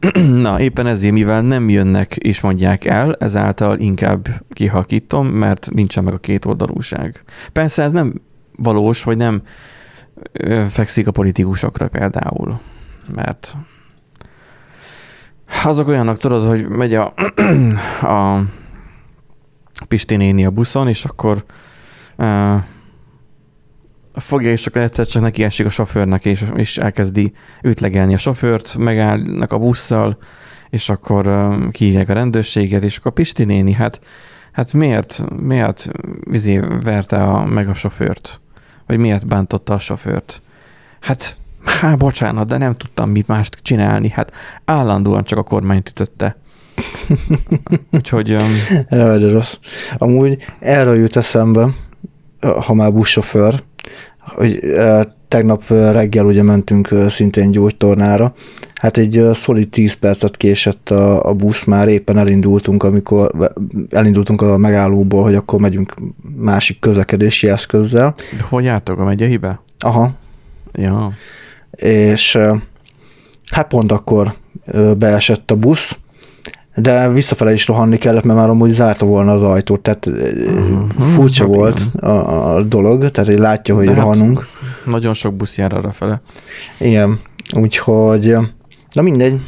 Na, éppen ezért, mivel nem jönnek és mondják el, ezáltal inkább kihakítom, mert nincsen meg a két oldalúság. Persze ez nem valós, vagy nem fekszik a politikusokra például, mert azok olyanok, tudod, hogy megy a, a Pisti néni a buszon, és akkor uh, fogja, és akkor egyszer csak neki esik a sofőrnek, és, és elkezdi ütlegelni a sofőrt, megállnak a busszal, és akkor uh, kihívják a rendőrséget, és akkor Pisti néni, hát, hát miért, miért vizé verte a, meg a sofőrt? Vagy miért bántotta a sofőrt? Hát, hát bocsánat, de nem tudtam mit mást csinálni. Hát állandóan csak a kormányt ütötte. Úgyhogy... Um... Jaj, rossz. Amúgy erről jut eszembe, ha már buszsofőr, hogy tegnap reggel ugye mentünk szintén gyógytornára, hát egy szolid 10 percet késett a, a busz, már éppen elindultunk, amikor elindultunk a megállóból, hogy akkor megyünk másik közlekedési eszközzel. De hogy jártok a megyeibe? Aha. Ja. És hát pont akkor beesett a busz, de visszafele is rohanni kellett, mert már amúgy zárta volna az ajtót, tehát mm-hmm. furcsa hát volt a, a dolog, tehát hogy látja, hogy de hát rohanunk. Hát nagyon sok busz jár arra fele. Igen, úgyhogy, na mindegy,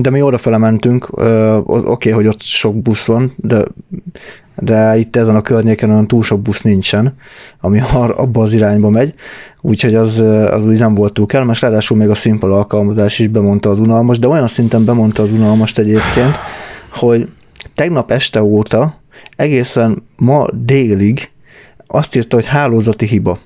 de mi fele mentünk, oké, okay, hogy ott sok busz van, de, de itt ezen a környéken olyan túl sok busz nincsen, ami abba az irányba megy, úgyhogy az, az úgy nem volt túl kellemes, ráadásul még a Simple alkalmazás is bemondta az unalmas, de olyan szinten bemondta az unalmast egyébként, hogy tegnap este óta egészen ma délig azt írta, hogy hálózati hiba.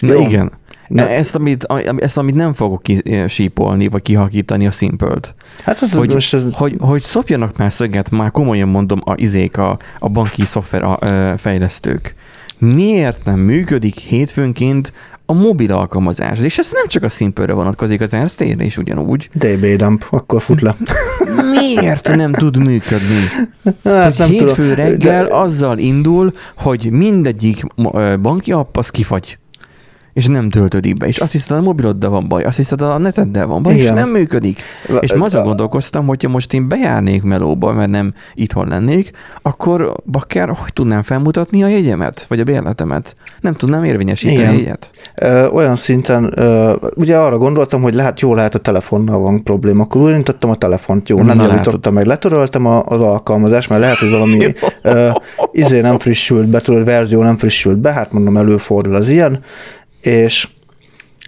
Na Jó. igen. De ezt, amit, ezt, amit nem fogok kisípolni, vagy kihakítani a szimpölt. Hát ez hogy, most ez... hogy, hogy szopjanak már szöget, már komolyan mondom, a izék, a, a banki szoftver a, a fejlesztők. Miért nem működik hétfőnként a mobil alkalmazás. És ez nem csak a színpőre vonatkozik, az RST-re is ugyanúgy. DB dump, akkor fut le. Miért nem tud működni? Hát hogy nem hétfő tudom. reggel De... azzal indul, hogy mindegyik banki app az kifagy és nem töltődik be, és azt hiszed, a mobiloddal van baj, azt hiszed, a neteddel van baj, Igen. és nem működik. És ma azon gondolkoztam, hogyha most én bejárnék melóba, mert nem itthon lennék, akkor bakker, hogy tudnám felmutatni a jegyemet, vagy a bérletemet? Nem tudnám érvényesíteni Igen. a jegyet. Ö, olyan szinten, ö, ugye arra gondoltam, hogy lehet, jó lehet a telefonnal van probléma, akkor úgy a telefont, jó, nem javítottam meg, letöröltem a, az alkalmazást, mert lehet, hogy valami ö, izé nem frissült be, tudod, verzió nem frissült be, hát mondom, előfordul az ilyen, és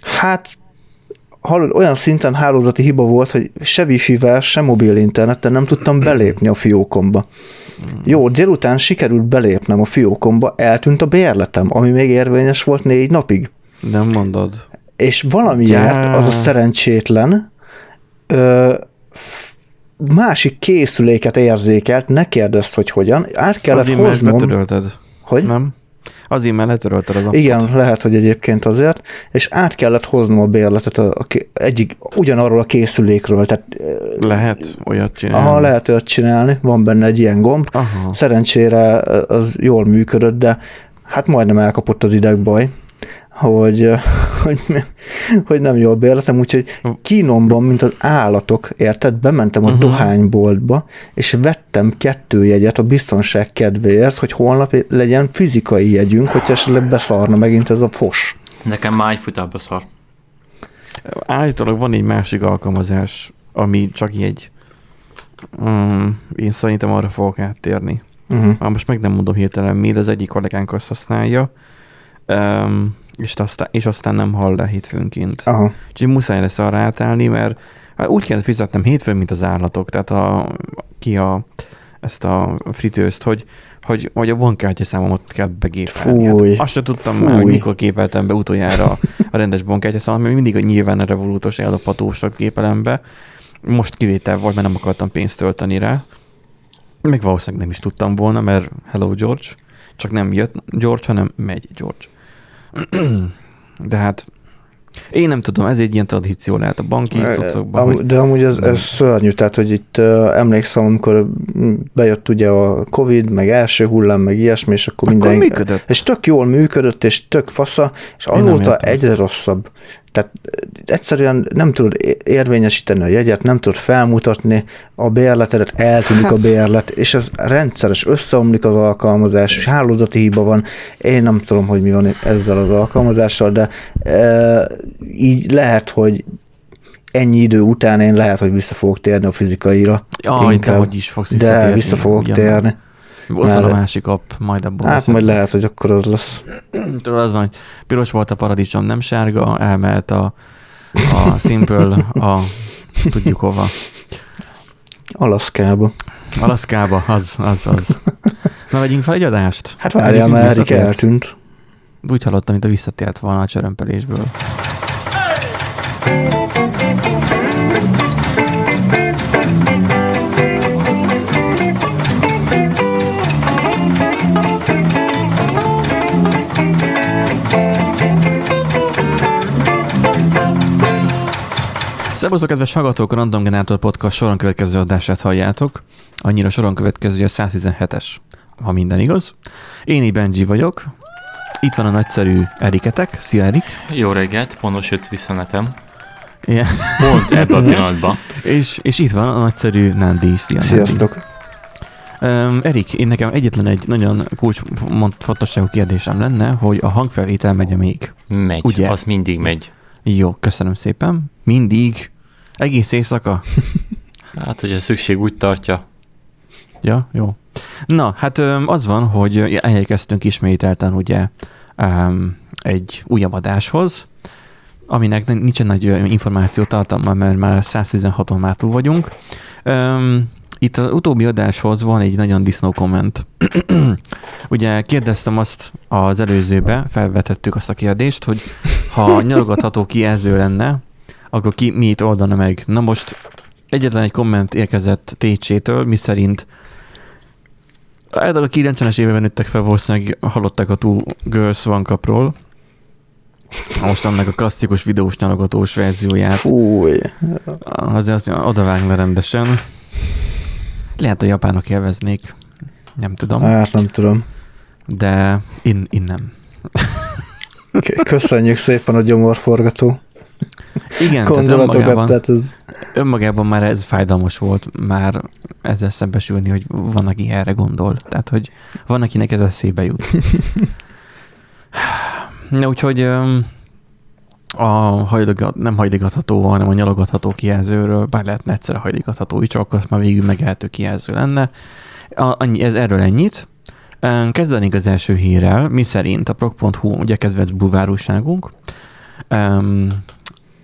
hát olyan szinten hálózati hiba volt, hogy se wifi-vel, se mobil interneten nem tudtam belépni a fiókomba. Jó, délután sikerült belépnem a fiókomba, eltűnt a bérletem, ami még érvényes volt négy napig. Nem mondod. És valamiért az a szerencsétlen ö, másik készüléket érzékelt, ne kérdezz, hogy hogyan, át kellett Azért, hoznom. Hogy? Nem? Azért, mert letörölted az appot. Igen, lehet, hogy egyébként azért, és át kellett hoznom a bérletet a, a, egyik, ugyanarról a készülékről. Tehát, lehet olyat csinálni. Aha, lehet olyat csinálni, van benne egy ilyen gomb. Aha. Szerencsére az jól működött, de hát majdnem elkapott az idegbaj hogy, hogy, hogy nem jól bérletem, úgyhogy kínomban, mint az állatok, érted, bementem a uh-huh. dohányboltba, és vettem kettő jegyet a biztonság kedvéért, hogy holnap legyen fizikai jegyünk, hogyha esetleg beszarna megint ez a fos. Nekem már egyfolytában szar. Állítólag van egy másik alkalmazás, ami csak egy. Um, én szerintem arra fogok áttérni. Uh-huh. Most meg nem mondom hirtelen mi, de az egyik kollégánk azt használja. Um, és aztán, és aztán nem hall le hétfőnként. Aha. Úgyhogy muszáj lesz arra átállni, mert hát úgy kell fizetnem hétfőn, mint az állatok, tehát a, ki a, ezt a fritőzt, hogy, hogy, hogy a bankkártya számomat kell begépelni. Hát azt sem tudtam fúj. már, hogy mikor gépeltem be utoljára a rendes bankkártya számot, mert mindig a nyilván a revolútos ellophatósat gépelem be. Most kivétel volt, mert nem akartam pénzt tölteni rá. Még valószínűleg nem is tudtam volna, mert hello George, csak nem jött George, hanem megy George. De hát én nem tudom, ez egy ilyen tradíció lehet a banki cuccokban. Am, hogy de amúgy ez, ez szörnyű, tehát hogy itt uh, emlékszem, amikor bejött ugye a Covid, meg első hullám, meg ilyesmi, és akkor, akkor minden... működött. És tök jól működött, és tök fasza, és azóta egyre rosszabb. Tehát egyszerűen nem tudod érvényesíteni a jegyet, nem tudod felmutatni a bérletedet, eltűnik hát. a bérlet, és ez rendszeres, összeomlik az alkalmazás, hálózati hiba van, én nem tudom, hogy mi van ezzel az alkalmazással, de e, így lehet, hogy ennyi idő után én lehet, hogy vissza fogok térni a fizikaira. Jaj, inkább, de hogy is fogsz De vissza fogok ugyan. térni. Ott van a másik app, majd abból Hát majd lehet, hogy akkor az lesz. Tudod, az van, hogy piros volt a paradicsom, nem sárga, elmehet a, a Simple a tudjuk hova. Alaszkába. Alaszkába, az, az, az. Na, vegyünk fel egy adást? Hát várjál, mert Erik eltűnt. Úgy hallottam, mint a visszatért volna a csörömpelésből. Hey! Szervusztok, kedves hallgatók, a Random Generator Podcast soron következő adását halljátok. Annyira soron következő, hogy a 117-es, ha minden igaz. Én így Benji vagyok. Itt van a nagyszerű Eriketek. Szia, Erik! Jó reggelt, pontos jött vissza netem. Igen. Pont ebben a pillanatban. és, és itt van a nagyszerű Nandi. Szia, Sziasztok! Um, Erik, én nekem egyetlen egy nagyon kulcsfontosságú kérdésem lenne, hogy a hangfelvétel megy még? Megy, Ugye? az mindig megy. Jó, köszönöm szépen. Mindig. Egész éjszaka. hát, hogyha szükség úgy tartja. Ja, jó. Na, hát az van, hogy elkezdtünk ismételten ugye egy újabb adáshoz, aminek nincsen nagy információ tartalma, mert már 116-on már túl vagyunk. Itt az utóbbi adáshoz van egy nagyon disznó komment. Ugye kérdeztem azt az előzőbe, felvetettük azt a kérdést, hogy ha nyalogatható kijelző lenne, akkor ki mit oldana meg? Na most egyetlen egy komment érkezett TC-től, mi szerint a 90-es években nőttek fel, valószínűleg hallották a Two Girls One Cup-ról, most annak a klasszikus videós nyalogatós verzióját. Fúj. Azért azt odavágna rendesen. Lehet, a japánok élveznék. Nem tudom. Hát nem tudom. De én, én nem. Köszönjük szépen a gyomorforgató. Igen, tehát önmagában, tehát ez... önmagában már ez fájdalmas volt már ezzel szembesülni, hogy van, aki erre gondol. Tehát, hogy van, akinek ez eszébe jut. Na, úgyhogy a hajligat, nem hajligatható, hanem a nyalogatható kijelzőről, bár lehetne egyszer a hajligatható is, csak azt már végül megelhető kijelző lenne. A, annyi, ez erről ennyit. Kezdenénk az első hírrel, mi szerint a prog.hu, ugye kedvenc bulvárúságunk, um,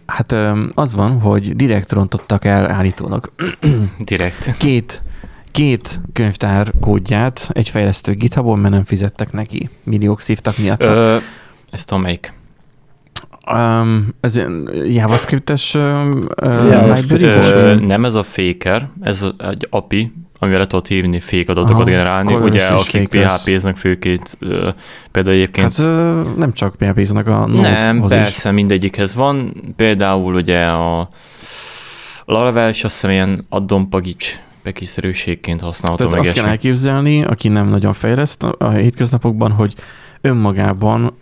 hát um, az van, hogy direkt rontottak el állítólag. direkt. Két, két könyvtár kódját egy fejlesztő GitHubon, mert nem fizettek neki. Milliók szívtak miatt. Ö, ez tudom melyik. Um, ez JavaScript-es uh, library? Nem ez a faker, ez egy API, amivel le tudod hívni fék adatokat Aha, generálni, ugye akik PHP-znek főként, például egyébként... Hát nem csak PHP-znek a Nem, persze, is. mindegyikhez van, például ugye a Laravel is azt hiszem ilyen addonpagics bekiszerűségként használható Tehát meg azt kell elképzelni, aki nem nagyon fejleszt a hétköznapokban, hogy önmagában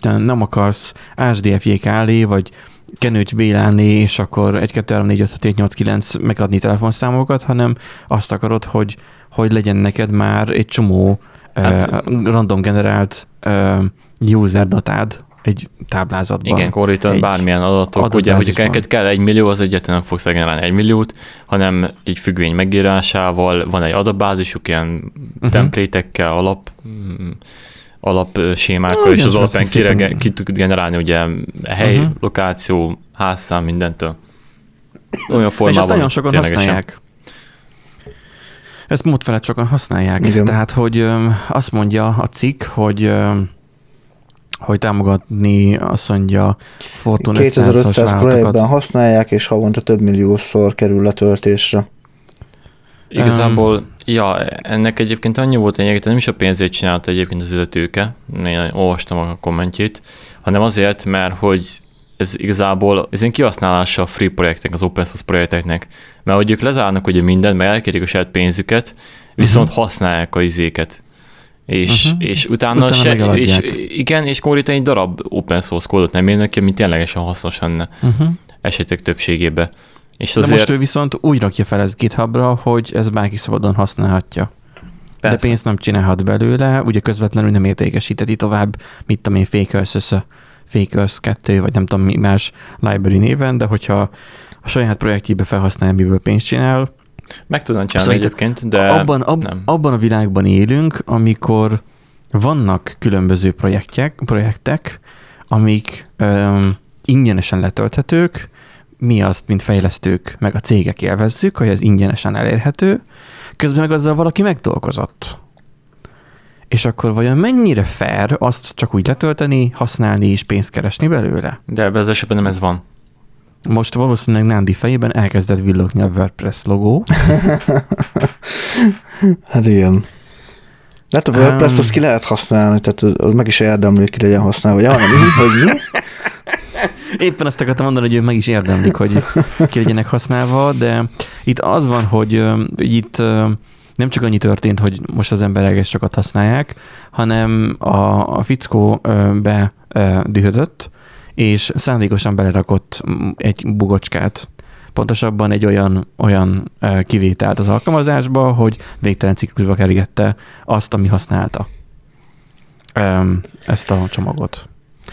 te nem akarsz HDFJK állé, vagy Kenőcs Béláné, és akkor 1, 2, 3, 4, 5, 6, 7, 8, 9 megadni telefonszámokat, hanem azt akarod, hogy, hogy legyen neked már egy csomó hát, uh, random generált uh, user datád egy táblázatban. Igen, korrítan bármilyen adatok, adat ugye, hogy neked kell egy millió, az egyetlen nem fogsz generálni egy milliót, hanem egy függvény megírásával, van egy adatbázisuk, ilyen uh-huh. templétekkel, alap alapsémákkal, és az alapján kire, ki tud generálni ugye hely, uh-huh. lokáció, házszám, mindentől. Olyan formában. És ezt nagyon sokan használják. Ezt mód felett sokan használják. Igen. Tehát, hogy azt mondja a cikk, hogy hogy támogatni azt mondja Fortune 2500 projektben használják, és havonta több milliószor kerül letöltésre. Igazából Ja, ennek egyébként annyi volt lényeg, nem is a pénzét csinálta egyébként az illetőke, én olvastam a kommentjét, hanem azért, mert hogy ez igazából ez egy kihasználása a free projektek, az open source projekteknek, mert hogy ők lezárnak ugye mindent, meg elkérik a saját pénzüket, viszont uh-huh. használják a izéket. és, uh-huh. és utána, utána se, és, igen, és konkrétan egy darab open source kódot nem érnek ki, ami ténylegesen hasznos lenne uh-huh. esetek többségében. És azért... De most ő viszont úgy rakja fel ez GitHubra, hogy ez bárki szabadon használhatja. Persze. De pénzt nem csinálhat belőle, ugye közvetlenül nem értékesíteti tovább, mit tudom én, Fakers, Fakers 2, vagy nem tudom mi más library néven, de hogyha a saját projektjébe felhasználja, miből pénzt csinál. Meg tudnám csinálni szóval egyébként, de abban, ab, nem. abban a világban élünk, amikor vannak különböző projektek, projektek amik um, ingyenesen letölthetők, mi azt, mint fejlesztők, meg a cégek élvezzük, hogy ez ingyenesen elérhető, közben meg azzal valaki megdolgozott. És akkor vajon mennyire fair azt csak úgy letölteni, használni és pénzt keresni belőle? De ebben az esetben nem ez van. Most valószínűleg Nándi fejében elkezdett villogni a WordPress logó. hát igen. Hát a WordPress um, azt ki lehet használni, tehát az, meg is érdemlő, ki legyen használva. Ja, mi? Hogy mi? Éppen azt akartam mondani, hogy ők meg is érdemlik, hogy ki legyenek használva, de itt az van, hogy, hogy itt nem csak annyi történt, hogy most az emberek ezt sokat használják, hanem a, a fickó be dühödött, és szándékosan belerakott egy bugocskát, pontosabban egy olyan, olyan kivételt az alkalmazásba, hogy végtelen ciklusba kergette azt, ami használta ezt a csomagot.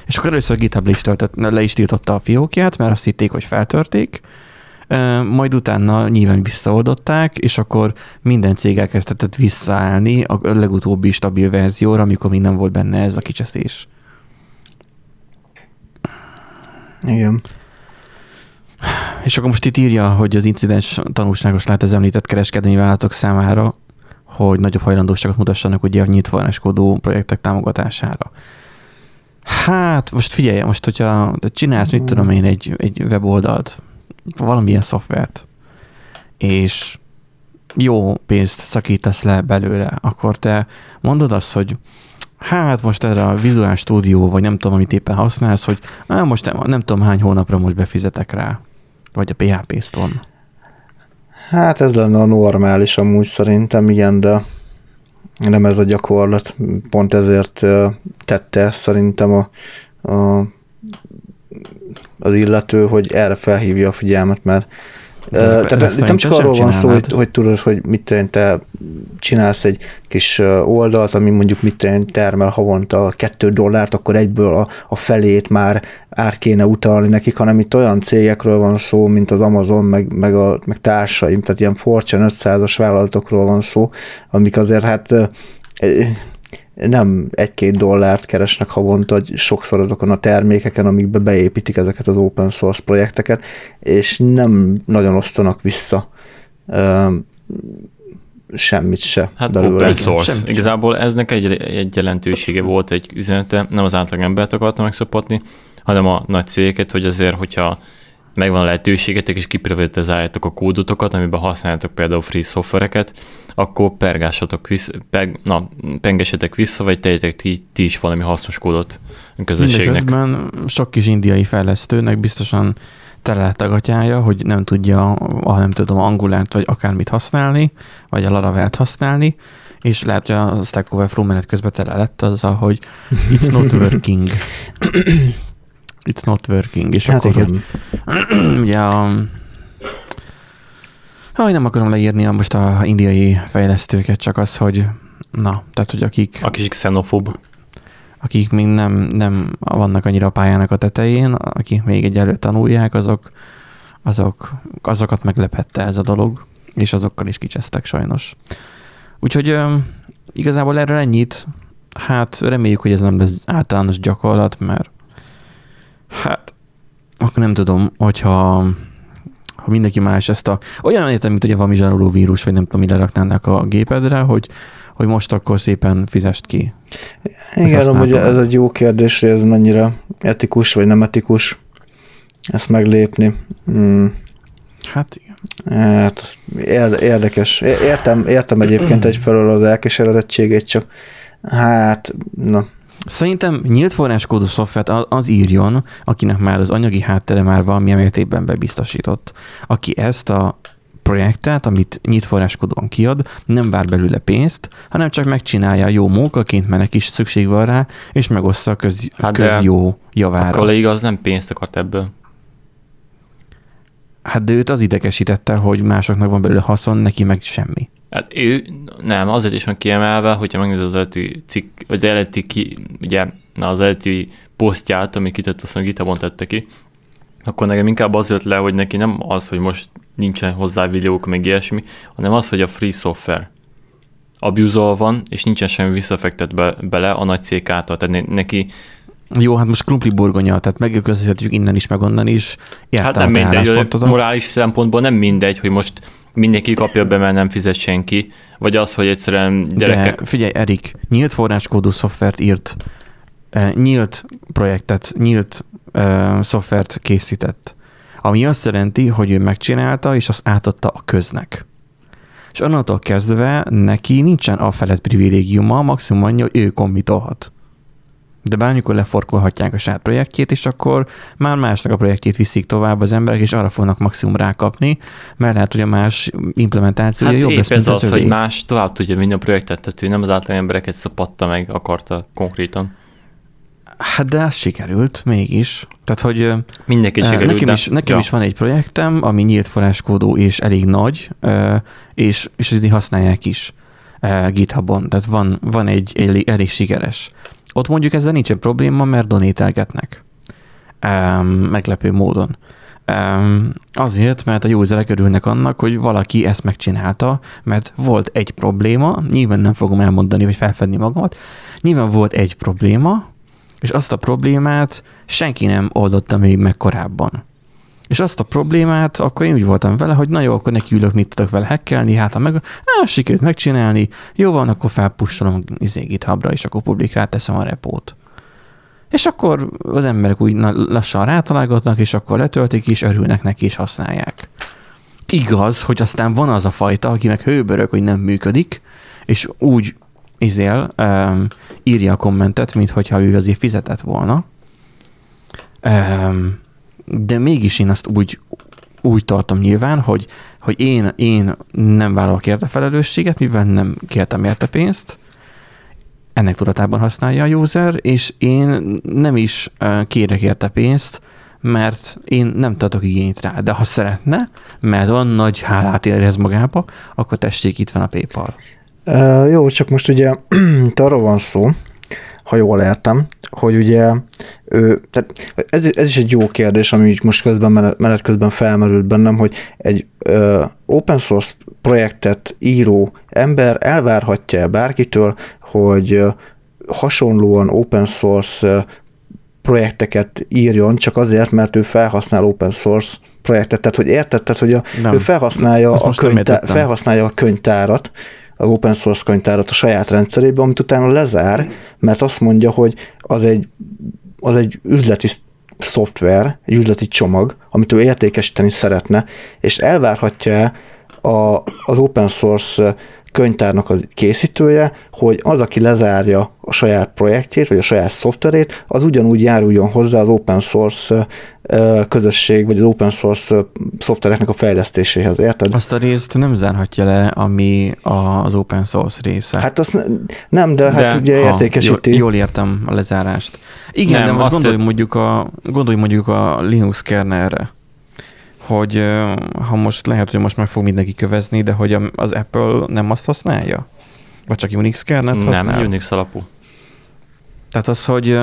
És akkor először GitHub le is, töltött, le is tiltotta a fiókját, mert azt hitték, hogy feltörték, majd utána nyilván visszaoldották, és akkor minden cég elkezdett visszaállni a legutóbbi stabil verzióra, amikor még nem volt benne ez a kicseszés. Igen. És akkor most itt írja, hogy az incidens tanulságos lehet az említett kereskedelmi vállalatok számára, hogy nagyobb hajlandóságot mutassanak ugye a nyitva kódú projektek támogatására. Hát, most figyelj, most hogyha csinálsz, mit tudom én, egy, egy weboldalt, valamilyen szoftvert, és jó pénzt szakítasz le belőle, akkor te mondod azt, hogy hát most erre a Visual Studio, vagy nem tudom, amit éppen használsz, hogy á, most nem, nem tudom hány hónapra most befizetek rá, vagy a PHP Storm. Hát ez lenne a normális amúgy szerintem, igen, de nem ez a gyakorlat. Pont ezért tette szerintem a, a, az illető, hogy erre felhívja a figyelmet, mert Tehát ez nem csak arról van szó, hogy, hogy tudod, hogy mit tenni, te csinálsz egy kis oldalt, ami mondjuk mit tenni, termel havonta kettő dollárt, akkor egyből a, a felét már át kéne utalni nekik, hanem itt olyan cégekről van szó, mint az Amazon, meg, meg, a, meg társaim, tehát ilyen Fortune 500-as vállalatokról van szó, amik azért hát nem egy-két dollárt keresnek havonta, sokszor azokon a termékeken, amikbe beépítik ezeket az open source projekteket, és nem nagyon osztanak vissza semmit se hát belőle. Open source. Semmit Igazából eznek egy, egy jelentősége volt, egy üzenete, nem az átlag embert akarta megszopatni, hanem a nagy cégeket, hogy azért, hogyha megvan a lehetőségetek, és kiprivatizáljátok a kódotokat, amiben használjátok például free szoftvereket, akkor pergássatok vissza, per, na, pengesetek vissza, vagy tegyetek ti, ti is valami hasznos kódot a közösségnek. Mindeközben sok kis indiai fejlesztőnek biztosan tele lett a gatyája, hogy nem tudja, a, nem tudom, Angulárt vagy akármit használni, vagy a Laravel-t használni, és lehet, hogy a Stack Overflow menet közben tele lett azzal, hogy it's not working. It's not working. És hát akkor, igen. Ugye a Ha, nem akarom leírni most a indiai fejlesztőket, csak az, hogy na, tehát, hogy akik... Akik xenofób. Akik még nem, nem vannak annyira a pályának a tetején, akik még egyelőtt tanulják, azok, azok, azokat meglepette ez a dolog, és azokkal is kicsesztek sajnos. Úgyhogy igazából erről ennyit. Hát reméljük, hogy ez nem lesz általános gyakorlat, mert Hát, akkor nem tudom, hogyha ha mindenki más ezt a... Olyan értem, mint hogy a valami zsaroló vírus, vagy nem tudom, mire raknának a gépedre, hogy, hogy most akkor szépen fizest ki. Igen, amúgy ez egy jó kérdés, hogy ez mennyire etikus, vagy nem etikus ezt meglépni. Hmm. Hát igen. Hát, érdekes. Értem, értem egyébként egyfelől az elkeseredettségét, csak hát, na, Szerintem nyílt forráskódú szoftvert az írjon, akinek már az anyagi háttere már valamilyen mértékben bebiztosított. Aki ezt a projektet, amit nyit forráskodóan kiad, nem vár belőle pénzt, hanem csak megcsinálja jó munkaként, mert neki is szükség van rá, és megoszta a köz, hát közjó javára. A kolléga az nem pénzt akart ebből. Hát de őt az idegesítette, hogy másoknak van belőle haszon, neki meg semmi. Hát ő nem, azért is van kiemelve, hogyha megnézed az eredeti cikk, az eredeti ki, ugye, na az eredeti posztját, ami kitett, azt a GitHubon tette ki, akkor nekem inkább az jött le, hogy neki nem az, hogy most nincsen hozzá videók, meg ilyesmi, hanem az, hogy a free software abuzol van, és nincsen semmi visszafektet be, bele a nagy cég által. Tehát neki jó, hát most krumpli burgonya, tehát megközelítjük innen is, meg onnan is. hát nem mindegy, morális szempontból nem mindegy, hogy most mindenki kapja be, mert nem fizet senki, vagy az, hogy egyszerűen gyerekek... De figyelj, Erik, nyílt forráskódú szoftvert írt, nyílt projektet, nyílt uh, szoftvert készített, ami azt jelenti, hogy ő megcsinálta, és azt átadta a köznek. És onnantól kezdve neki nincsen a felett privilégiuma, maximum annyi, hogy ő kommitolhat de bármikor leforkolhatják a saját projektjét, és akkor már másnak a projektjét viszik tovább az emberek, és arra fognak maximum rákapni, mert lehet, hogy a más implementációja hát jobb lesz, ez az, az hogy más tovább tudja a projektet, tehát ő nem az átlag embereket szopatta meg, akarta konkrétan. Hát de ez sikerült mégis. Tehát, hogy Mindenki sikerült, nekem, is, nekem ja. is van egy projektem, ami nyílt forráskódú és elég nagy, és, és ezt használják is GitHubon. Tehát van, van egy elég, elég sikeres. Ott mondjuk ezzel nincsen probléma, mert donételgetnek. Um, meglepő módon. Um, azért, mert a userek örülnek annak, hogy valaki ezt megcsinálta, mert volt egy probléma, nyilván nem fogom elmondani, vagy felfedni magamat, nyilván volt egy probléma, és azt a problémát senki nem oldotta még meg korábban. És azt a problémát, akkor én úgy voltam vele, hogy na jó, akkor neki ülök, mit tudok vele hackelni, hát ha meg, á, sikerült megcsinálni, jó van, akkor felpusolom izé GitHubra, és akkor publikát teszem a repót. És akkor az emberek úgy lassan rátalálgatnak, és akkor letöltik, és örülnek neki, és használják. Igaz, hogy aztán van az a fajta, aki meg hőbörök, hogy nem működik, és úgy izél, um, írja a kommentet, mint hogyha ő azért fizetett volna. Um, de mégis én azt úgy, úgy tartom nyilván, hogy, hogy én, én nem vállalok érte felelősséget, mivel nem kértem érte pénzt, ennek tudatában használja a user, és én nem is kérek érte pénzt, mert én nem tartok igényt rá, de ha szeretne, mert olyan nagy hálát érez magába, akkor tessék, itt van a PayPal. Uh, jó, csak most ugye arról van szó, ha jól értem, hogy ugye ő, tehát ez, ez is egy jó kérdés, ami most közben menet közben felmerült bennem, hogy egy ö, open source projektet író ember elvárhatja bárkitől, hogy hasonlóan open source projekteket írjon, csak azért, mert ő felhasznál open source projektet. Tehát, hogy érted, tehát, hogy a, ő felhasználja a, könyvtá, felhasználja a könyvtárat, az open source könyvtárat a saját rendszerébe, amit utána lezár, mert azt mondja, hogy az egy, az egy üzleti szoftver, egy üzleti csomag, amit ő értékesíteni szeretne, és elvárhatja a, az open source könyvtárnak a készítője, hogy az, aki lezárja a saját projektjét, vagy a saját szoftverét, az ugyanúgy járuljon hozzá az open source közösség, vagy az open source szoftvereknek a fejlesztéséhez, érted? Azt a részt nem zárhatja le, ami az open source része. Hát azt nem, de, hát de hát ugye értékesíti. Jól, jól értem a lezárást. Igen, nem, de most gondolj mondjuk, a, gondolj mondjuk a Linux kernelre hogy ha most lehet, hogy most meg fog mindenki kövezni, de hogy az Apple nem azt használja? Vagy csak Unix kernet használ? Nem, Unix alapú. Tehát az, hogy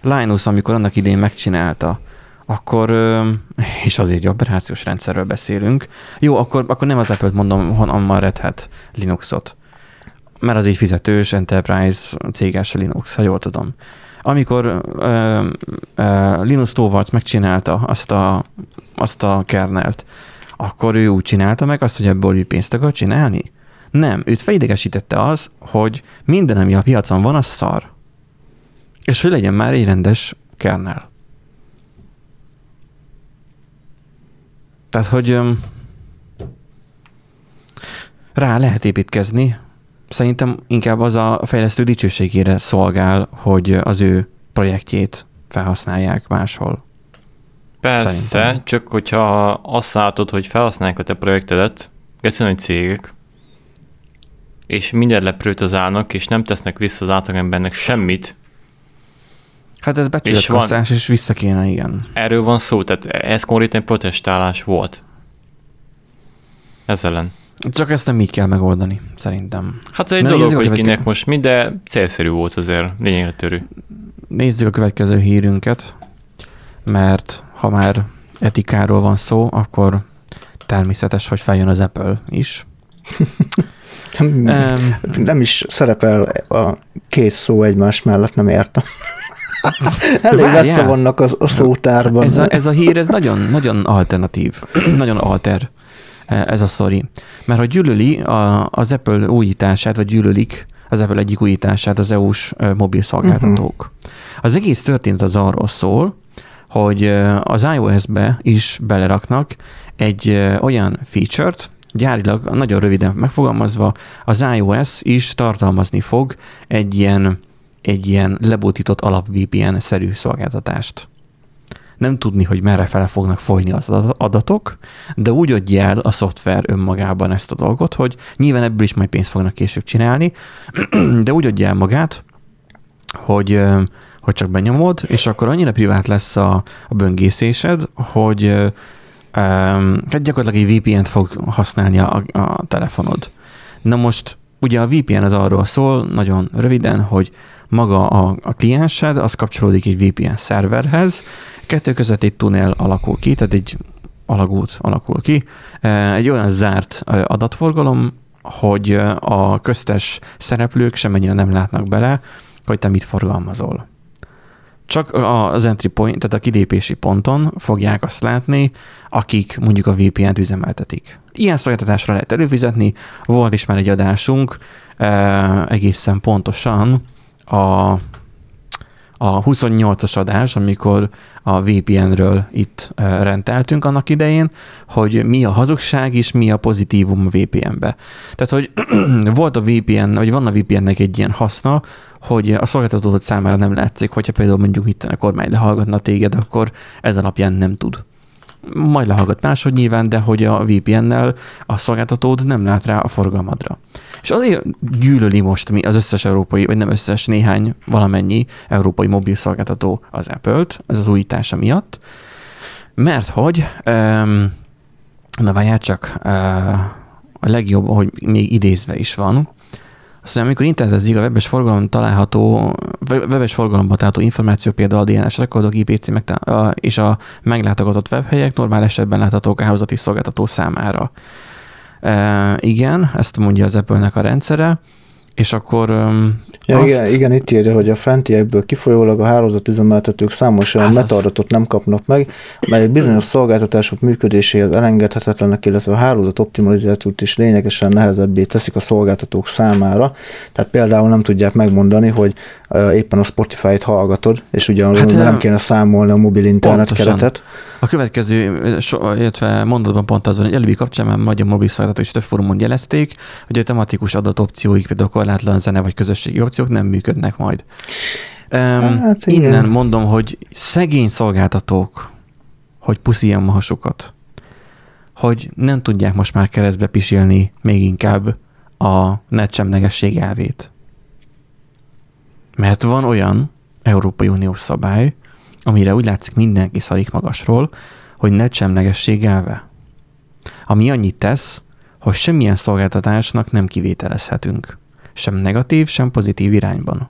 Linus, amikor annak idén megcsinálta, akkor, és azért egy operációs rendszerről beszélünk, jó, akkor, akkor nem az Apple-t mondom, hanem a Red Hat Linuxot. Mert az egy fizetős enterprise céges Linux, ha jól tudom. Amikor uh, uh, Linus Torvalds megcsinálta azt a, azt a kernelt, akkor ő úgy csinálta meg azt, hogy ebből ő pénzt akar csinálni? Nem, őt felidegesítette az, hogy minden, ami a piacon van, az szar. És hogy legyen már egy rendes kernel. Tehát, hogy rá lehet építkezni, szerintem inkább az a fejlesztő dicsőségére szolgál, hogy az ő projektjét felhasználják máshol. Persze, Szerintem. csak hogyha azt látod, hogy felhasználják a te projektedet, egyszerűen cégek, és minden leprőt az állnak, és nem tesznek vissza az átlagembernek semmit. Hát ez becsületkosztás, és, és vissza kéne, igen. Erről van szó, tehát ez konkrétan protestálás volt. Ez ellen. Csak ezt nem így kell megoldani, szerintem. Hát ez egy dolog, hogy kinek most mi, de célszerű volt azért, lényegre törő. Nézzük a következő hírünket, mert ha már etikáról van szó, akkor természetes, hogy feljön az Apple is. nem, um, nem is szerepel a kész szó egymás mellett, nem értem. Elég messze vannak a, a szótárban. Ez a, ez a hír, ez nagyon, nagyon alternatív, nagyon alter ez a sztori. Mert hogy gyűlöli a, az Apple újítását, vagy gyűlölik az Apple egyik újítását az EU-s mobil szolgáltatók. Uh-huh. Az egész történet az arról szól, hogy az iOS-be is beleraknak egy olyan feature-t, gyárilag nagyon röviden megfogalmazva, az iOS is tartalmazni fog egy ilyen, egy ilyen lebútított alap VPN-szerű szolgáltatást. Nem tudni, hogy merre fele fognak folyni az adatok, de úgy adja el a szoftver önmagában ezt a dolgot, hogy nyilván ebből is majd pénzt fognak később csinálni, de úgy adja el magát, hogy hogy csak benyomod, és akkor annyira privát lesz a, a böngészésed, hogy um, gyakorlatilag egy VPN-t fog használni a, a telefonod. Na most ugye a VPN az arról szól, nagyon röviden, hogy maga a, a kliensed, az kapcsolódik egy VPN szerverhez, kettő között egy tunnel alakul ki, tehát egy alagút alakul ki, egy olyan zárt adatforgalom, hogy a köztes szereplők semmennyire nem látnak bele, hogy te mit forgalmazol. Csak az entry point, tehát a kilépési ponton fogják azt látni, akik mondjuk a VPN-t üzemeltetik. Ilyen szolgáltatásra lehet előfizetni, volt is már egy adásunk, egészen pontosan a a 28-as adás, amikor a VPN-ről itt rendeltünk annak idején, hogy mi a hazugság és mi a pozitívum a VPN-be. Tehát, hogy volt a VPN, vagy van a VPN-nek egy ilyen haszna, hogy a szolgáltatót számára nem látszik, hogyha például mondjuk itt a kormány lehallgatna téged, akkor ez alapján nem tud. Majd lehallgat máshogy nyilván, de hogy a VPN-nel a szolgáltatód nem lát rá a forgalmadra. És azért gyűlöli most mi az összes európai, vagy nem összes, néhány valamennyi európai mobil szolgáltató az Apple-t, ez az újítása miatt, mert hogy, um, na várjál csak, uh, a legjobb, hogy még idézve is van, azt mondja, amikor internetezik a webes forgalom található, webes forgalomban található információ, például a DNS rekordok, IP címek és a meglátogatott webhelyek normál esetben láthatók a hálózati szolgáltató számára. E, igen, ezt mondja az Apple-nek a rendszere, és akkor ja, azt... igen, igen, itt írja, hogy a fentiekből kifolyólag a hálózatüzemeltetők számos olyan metadatot nem kapnak meg, mely bizonyos szolgáltatások működéséhez elengedhetetlenek, illetve a hálózat optimalizációt is lényegesen nehezebbé teszik a szolgáltatók számára. Tehát például nem tudják megmondani, hogy éppen a Spotify-t hallgatod, és ugyanúgy hát, nem kéne számolni a mobil internet pontosan. keretet. A következő, illetve mondatban pont az, hogy előbbi kapcsán már magyar mobil szolgáltató is több fórumon jelezték, hogy a tematikus adatopcióik, például korlátlan zene vagy közösségi opciók nem működnek majd. Um, hát, innen mondom, hogy szegény szolgáltatók, hogy pusziljam a hasukat, hogy nem tudják most már keresztbe pisilni még inkább a netsemlegesség elvét. Mert van olyan Európai Uniós szabály, amire úgy látszik mindenki szarik magasról, hogy netsemlegesség elve. Ami annyit tesz, hogy semmilyen szolgáltatásnak nem kivételezhetünk. Sem negatív, sem pozitív irányban.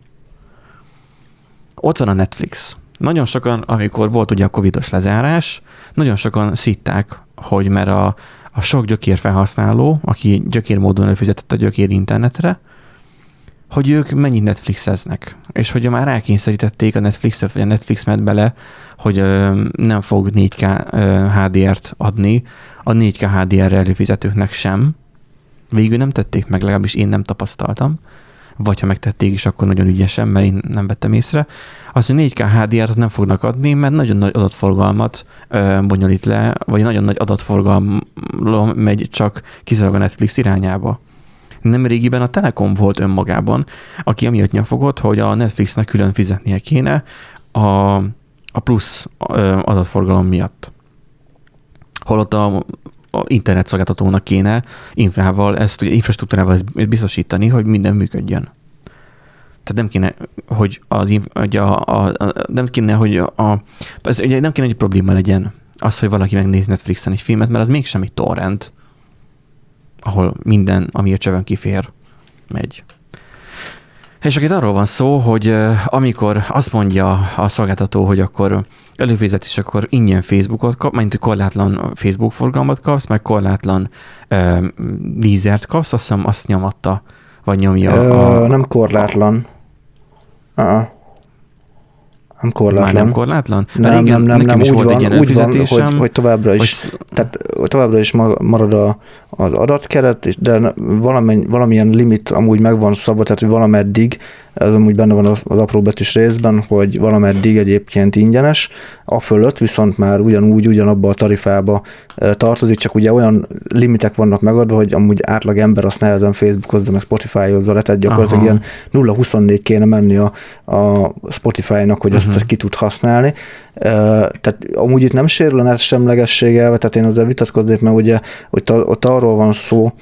Ott van a Netflix. Nagyon sokan, amikor volt ugye a covidos lezárás, nagyon sokan szitták, hogy mert a, a sok gyökér felhasználó, aki gyökér módon előfizetett a gyökér internetre, hogy ők mennyit Netflixeznek, és hogy már rákényszerítették a Netflixet, vagy a Netflix ment bele, hogy ö, nem fog 4K ö, HDR-t adni a 4K HDR előfizetőknek sem. Végül nem tették meg, legalábbis én nem tapasztaltam. Vagy ha megtették is, akkor nagyon ügyesen, mert én nem vettem észre. Azt, hogy 4K HDR-t nem fognak adni, mert nagyon nagy adatforgalmat ö, bonyolít le, vagy nagyon nagy adatforgalom megy csak kizárólag a Netflix irányába nem régiben a Telekom volt önmagában, aki amiatt nyafogott, hogy a Netflixnek külön fizetnie kéne a, a plusz adatforgalom miatt. Holott a internetszolgáltatónak kéne infrával, ezt ugye infrastruktúrával ezt biztosítani, hogy minden működjön. Tehát nem kéne, hogy az, hogy a, a, a, nem kéne, hogy a, ez ugye nem kéne, hogy probléma legyen az, hogy valaki megnéz Netflixen egy filmet, mert az mégsem egy torrent, ahol minden, ami a csövön kifér, megy. És akkor itt arról van szó, hogy amikor azt mondja a szolgáltató, hogy akkor előfizet, és akkor ingyen Facebookot kap, mint korlátlan Facebook forgalmat kapsz, meg korlátlan uh, Deezert kapsz, azt hiszem azt nyomatta, vagy nyomja. Ö, a, nem korlátlan. Uh-uh. Nem korlátlan. Már nem korlátlan? Nem, Mert nem, nem, nem, is úgy volt van, egy úgy van, hogy, hogy továbbra is, hogy... tehát továbbra is marad a, az adatkeret, de valamennyi, valamilyen limit amúgy megvan szabva, tehát hogy valameddig, ez amúgy benne van az, az apró betűs részben, hogy valameddig egyébként ingyenes, a fölött viszont már ugyanúgy, ugyanabba a tarifába tartozik, csak ugye olyan limitek vannak megadva, hogy amúgy átlag ember azt nehezen Facebookozza, meg Spotify-hozza le, tehát gyakorlatilag Aha. ilyen 0-24 kéne menni a, a Spotify-nak, hogy uh-huh. azt ki tud használni. Tehát amúgy itt nem sérül a net semlegessége, tehát én azért vitatkoznék, mert ugye ott, ott arról van szó,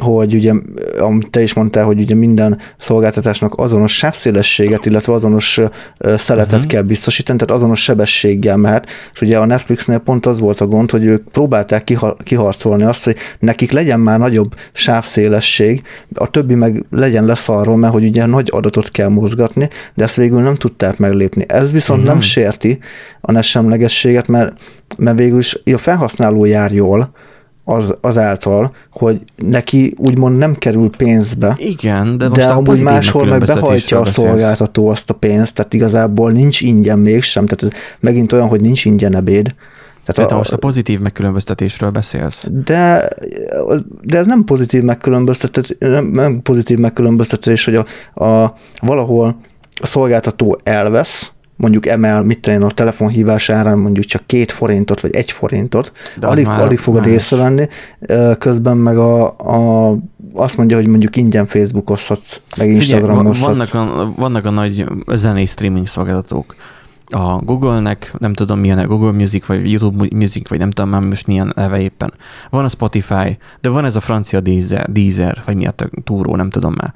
hogy ugye, amit te is mondtál, hogy ugye minden szolgáltatásnak azonos sávszélességet, illetve azonos szeletet uh-huh. kell biztosítani, tehát azonos sebességgel mehet, és ugye a Netflixnél pont az volt a gond, hogy ők próbálták kiharcolni azt, hogy nekik legyen már nagyobb sávszélesség, a többi meg legyen leszarról, mert hogy ugye nagy adatot kell mozgatni, de ezt végül nem tudták meglépni. Ez viszont uh-huh. nem sérti a nesemlegességet, mert, mert végül is a felhasználó jár jól, az, azáltal, hogy neki úgymond nem kerül pénzbe. Igen, de most de amúgy máshol meg behajtja a szolgáltató azt a pénzt, tehát igazából nincs ingyen mégsem, tehát ez megint olyan, hogy nincs ingyen ebéd. Tehát a, most a pozitív megkülönböztetésről beszélsz. De, de ez nem pozitív megkülönböztetés, nem, nem pozitív megkülönböztetés, hogy a, a, valahol a szolgáltató elvesz, mondjuk emel, mit tudom a telefonhívás árán mondjuk csak két forintot, vagy egy forintot, De alig, alig fogod észrevenni, közben meg a, a, azt mondja, hogy mondjuk ingyen Facebookozhatsz, meg Instagramozhatsz. Vannak a, vannak a nagy zenei streaming szolgáltatók, a Google-nek, nem tudom milyen a Google Music, vagy YouTube Music, vagy nem tudom már most milyen neve éppen. Van a Spotify, de van ez a francia Deezer, Deezer vagy mi a túró, nem tudom már.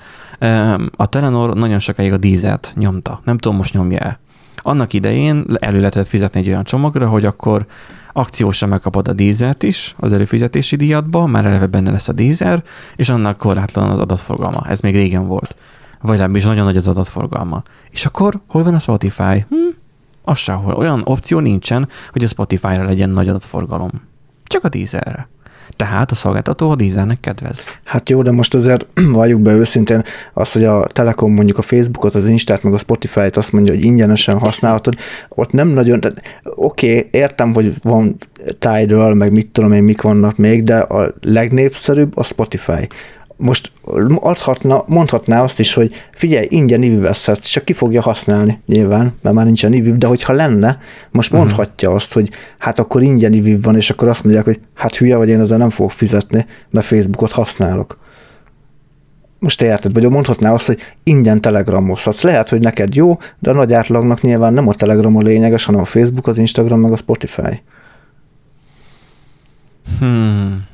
A Telenor nagyon sokáig a Deezer-t nyomta. Nem tudom, most nyomja-e. Annak idején elő lehetett fizetni egy olyan csomagra, hogy akkor akciósan megkapod a dízert is az előfizetési díjatba, már eleve benne lesz a dízer, és annak korlátlan az adatforgalma. Ez még régen volt. Vagy legalábbis nagyon nagy az adatforgalma. És akkor hol van a Spotify? Hm, az sehol. Olyan opció nincsen, hogy a Spotify-ra legyen nagy adatforgalom. Csak a dízerre. Tehát a szolgáltató a dízelnek kedvez. Hát jó, de most azért valljuk be őszintén az, hogy a Telekom mondjuk a Facebookot, az Instát, meg a Spotify-t azt mondja, hogy ingyenesen használhatod, ott nem nagyon, tehát oké, okay, értem, hogy van Tidal, meg mit tudom én, mik vannak még, de a legnépszerűbb a Spotify most adhatna, mondhatná azt is, hogy figyelj, ingyen IVI vesz csak ki fogja használni nyilván, mert már nincsen IVI, de hogyha lenne, most uh-huh. mondhatja azt, hogy hát akkor ingyen IVI van, és akkor azt mondják, hogy hát hülye vagy, én ezzel nem fogok fizetni, mert Facebookot használok. Most érted, vagy mondhatná azt, hogy ingyen telegramozhatsz. Lehet, hogy neked jó, de a nagy átlagnak nyilván nem a telegram a lényeges, hanem a Facebook, az Instagram, meg a Spotify. Hmm.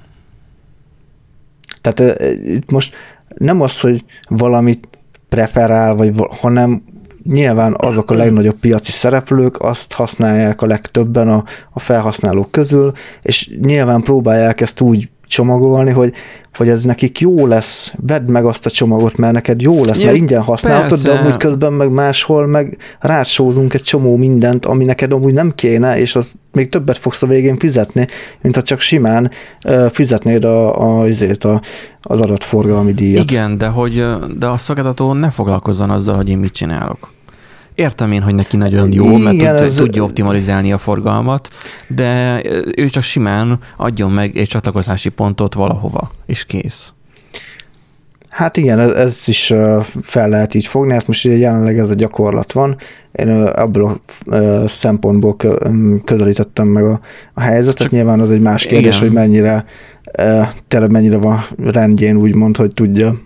Tehát itt most nem az, hogy valamit preferál, vagy, hanem nyilván azok a legnagyobb piaci szereplők azt használják a legtöbben a, a felhasználók közül, és nyilván próbálják ezt úgy csomagolni, hogy, hogy ez nekik jó lesz, vedd meg azt a csomagot, mert neked jó lesz, ja, mert ingyen használhatod, persze. de amúgy közben meg máshol meg rácsózunk egy csomó mindent, ami neked amúgy nem kéne, és az még többet fogsz a végén fizetni, mint ha csak simán uh, fizetnéd a, a, azért a, az adatforgalmi díjat. Igen, de hogy de a szolgáltató ne foglalkozzon azzal, hogy én mit csinálok. Értem én, hogy neki nagyon jó, mert Igen, tud, ez... tudja optimalizálni a forgalmat, de ő csak simán adjon meg egy csatlakozási pontot valahova, és kész. Hát igen, ez, is fel lehet így fogni, hát most ugye jelenleg ez a gyakorlat van. Én abból a szempontból közelítettem meg a, a helyzetet. Csak Nyilván az egy más kérdés, igen. hogy mennyire tényleg mennyire van rendjén, úgymond, hogy tudja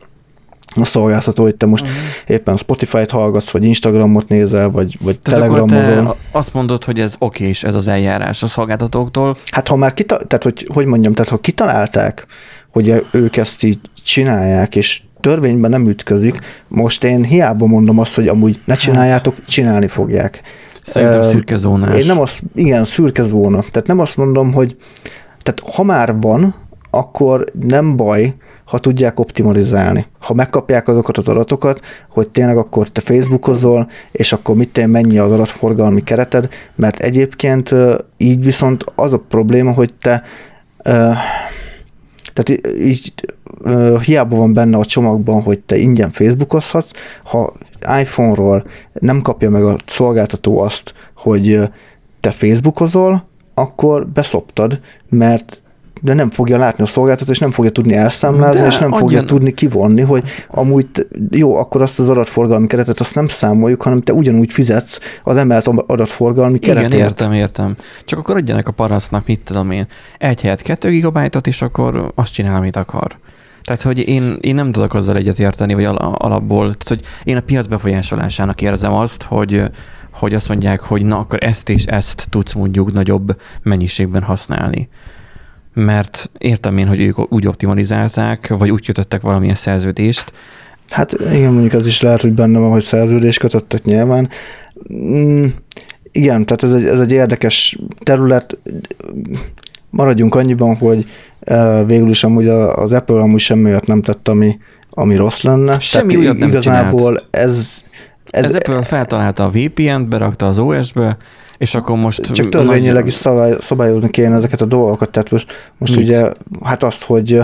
a szolgáltató, hogy te most uh-huh. éppen Spotify-t hallgatsz, vagy Instagramot nézel, vagy, vagy Telegramozol. azt mondod, hogy ez oké, és ez az eljárás a szolgáltatóktól. Hát ha már kita- tehát hogy, hogy mondjam, tehát ha kitalálták, hogy ők ezt így csinálják, és törvényben nem ütközik, most én hiába mondom azt, hogy amúgy ne csináljátok, csinálni fogják. Szerintem uh, szürke zónás. Én nem azt, igen, szürke zóna. Tehát nem azt mondom, hogy tehát ha már van, akkor nem baj, ha tudják optimalizálni. Ha megkapják azokat az adatokat, hogy tényleg akkor te Facebookozol, és akkor mit te mennyi az adatforgalmi kereted, mert egyébként így viszont az a probléma, hogy te tehát így hiába van benne a csomagban, hogy te ingyen Facebookozhatsz, ha iPhone-ról nem kapja meg a szolgáltató azt, hogy te Facebookozol, akkor beszoptad, mert de nem fogja látni a szolgáltató, és nem fogja tudni elszámlálni, de és nem annyi... fogja tudni kivonni, hogy amúgy jó, akkor azt az adatforgalmi keretet azt nem számoljuk, hanem te ugyanúgy fizetsz az emelt adatforgalmi keretért. Igen, értem, értem. Csak akkor adjanak a parasztnak, mit tudom én, egy helyet 2 gigabájtot, és akkor azt csinál, amit akar. Tehát, hogy én, én nem tudok azzal egyet érteni, vagy alapból, tehát, hogy én a piac befolyásolásának érzem azt, hogy hogy azt mondják, hogy na akkor ezt és ezt tudsz mondjuk nagyobb mennyiségben használni mert értem én, hogy ők úgy optimalizálták, vagy úgy kötöttek valamilyen szerződést. Hát igen, mondjuk az is lehet, hogy benne van, hogy szerződést kötöttek nyilván. Mm, igen, tehát ez egy, ez egy érdekes terület. Maradjunk annyiban, hogy végül is amúgy az Apple amúgy semmi olyat nem tett, ami, ami rossz lenne. Semmi tehát olyat nem igazából csinált. ez, ez... Ez Apple feltalálta a VPN-t, berakta az OS-be, és akkor most... Csak törvényileg is szabály, szabályozni kéne ezeket a dolgokat, tehát most, most ugye, hát azt, hogy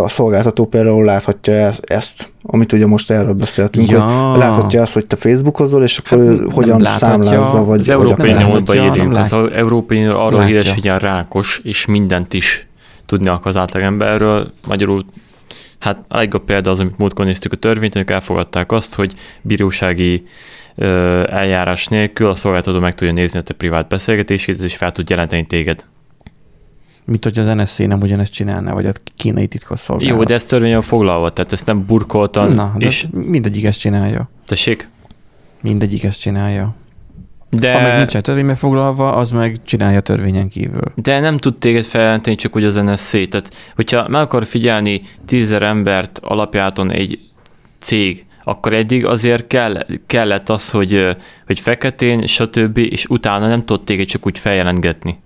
a szolgáltató például láthatja ezt, amit ugye most erről beszéltünk, ja. hogy láthatja azt, hogy te Facebookozol, és akkor hát, hogyan számlázza, vagy... Az Európai Nyomotban írjunk, az Európai arról híres, hogy ilyen rákos, és mindent is tudni akar az átlagemberről, magyarul Hát a legjobb példa az, amit múltkor néztük a törvényt, ők elfogadták azt, hogy bírósági eljárás nélkül a szolgáltató meg tudja nézni a te privát beszélgetését, és fel tud jelenteni téged. Mint hogy az NSZ nem ugyanezt csinálná, vagy a kínai titkos szolgálat. Jó, de ez törvényen foglalva, tehát ezt nem burkoltan. Na, de és... mindegyik ezt csinálja. Tessék? Mindegyik ezt csinálja. De... Ha meg nincsen törvénybe foglalva, az meg csinálja törvényen kívül. De nem tud téged feljelenteni csak úgy az NSZ. Tehát, hogyha meg akar figyelni tízezer embert alapjáton egy cég, akkor eddig azért kell, kellett az, hogy, hogy feketén, stb., és utána nem tudott téged csak úgy feljelentgetni.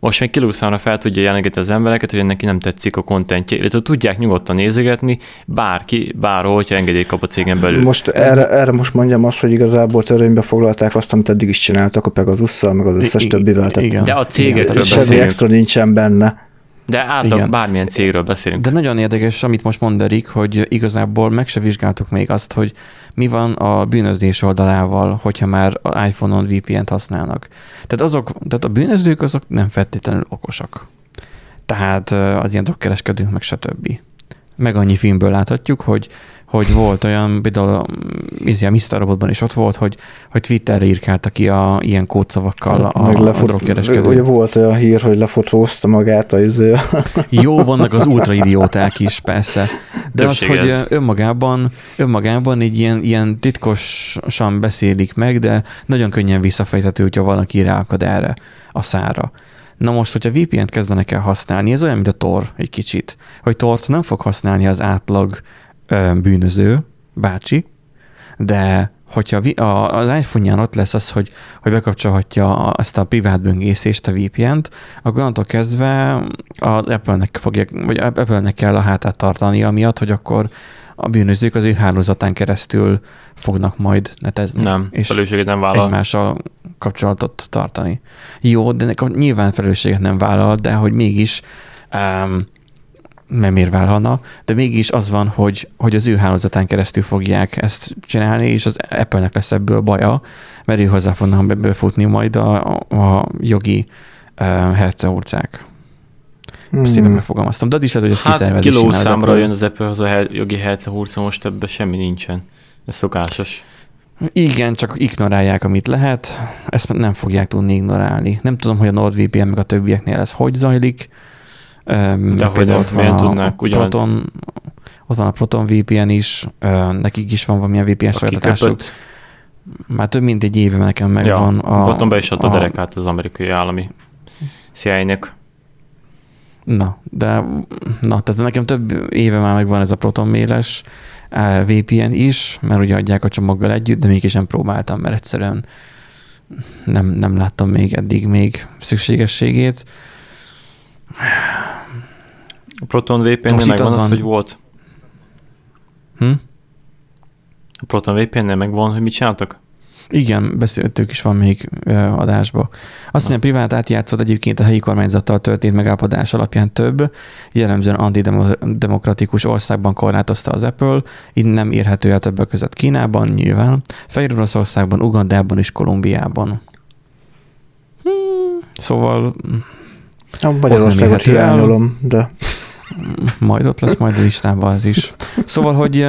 Most még kilúszára fel tudja jelengetni az embereket, hogy neki nem tetszik a kontentje, illetve tudják nyugodtan nézegetni, bárki, bárhol, hogyha engedélyt kap a cégen belül. Most erre, erre most mondjam azt, hogy igazából törvénybe foglalták azt, amit eddig is csináltak a Pegazusszal, meg az összes többivel. Igen. De a beszélünk. Semmi extra nincsen benne. De átlag Igen. bármilyen cégről beszélünk. De nagyon érdekes, amit most mond Erik, hogy igazából meg se vizsgáltuk még azt, hogy mi van a bűnözés oldalával, hogyha már iPhone-on VPN-t használnak. Tehát, azok, tehát a bűnözők azok nem feltétlenül okosak. Tehát az ilyen drogkereskedők, meg stb. Meg annyi filmből láthatjuk, hogy hogy volt olyan, például izé, a Mr. Robotban is ott volt, hogy, hogy Twitterre írkálta ki a ilyen kódszavakkal a, Meg lefot, a drogkereskedő. Ugye volt olyan hír, hogy lefotózta magát a izé. Jó, vannak az ultraidióták is, persze. De Többség az, hogy ez. önmagában, önmagában egy ilyen, ilyen titkosan beszélik meg, de nagyon könnyen visszafejthető, hogyha valaki ráakad erre a szára. Na most, hogyha VPN-t kezdenek el használni, ez olyan, mint a Tor egy kicsit, hogy Tort nem fog használni az átlag bűnöző bácsi, de hogyha az iPhone-ján ott lesz az, hogy, hogy bekapcsolhatja ezt a privát böngészést, a VPN-t, akkor onnantól kezdve az Apple-nek, fogja, vagy Apple-nek kell a hátát tartani, amiatt, hogy akkor a bűnözők az ő hálózatán keresztül fognak majd netezni. Nem, és felelősséget nem vállal. Egymással kapcsolatot tartani. Jó, de nyilván felelősséget nem vállal, de hogy mégis um, nem érválhatna, de mégis az van, hogy, hogy az ő hálózatán keresztül fogják ezt csinálni, és az Apple-nek lesz ebből baja, mert ő hozzá fognak befutni majd a, a jogi uh, herceurcák. Hmm. Szépen megfogalmaztam, de az is lehet, hogy ez hát kiló számra jön az Apple az a jogi hercehurca, most ebben semmi nincsen. Ez szokásos. Igen, csak ignorálják, amit lehet, ezt nem fogják tudni ignorálni. Nem tudom, hogy a NordVPN meg a többieknél ez hogy zajlik, de hogy ott van a, tudnák, Proton, ott van a Proton VPN is, nekik is van valamilyen VPN szolgáltatásuk. Már több mint egy éve nekem megvan. Ja, a, Proton be is adta a, derekát az amerikai állami CIA-nek. Na, de na, tehát nekem több éve már megvan ez a Proton méles VPN is, mert ugye adják a csomaggal együtt, de mégis nem próbáltam, mert egyszerűen nem, nem láttam még eddig még szükségességét. A Proton VPN-nél megvan az, van... hogy volt? Hm? A Proton VPN-nél megvan, hogy mit csináltak? Igen, beszéltük is van még adásba. Azt mondja, privát átjátszott egyébként a helyi kormányzattal történt megállapodás alapján több, jellemzően antidemokratikus országban korlátozta az Apple, így nem érhető el többek között Kínában, nyilván, Fehér Oroszországban, Ugandában és Kolumbiában. Hmm, szóval... A Magyarországot hiányolom, de... Majd ott lesz majd a listában az is. Szóval, hogy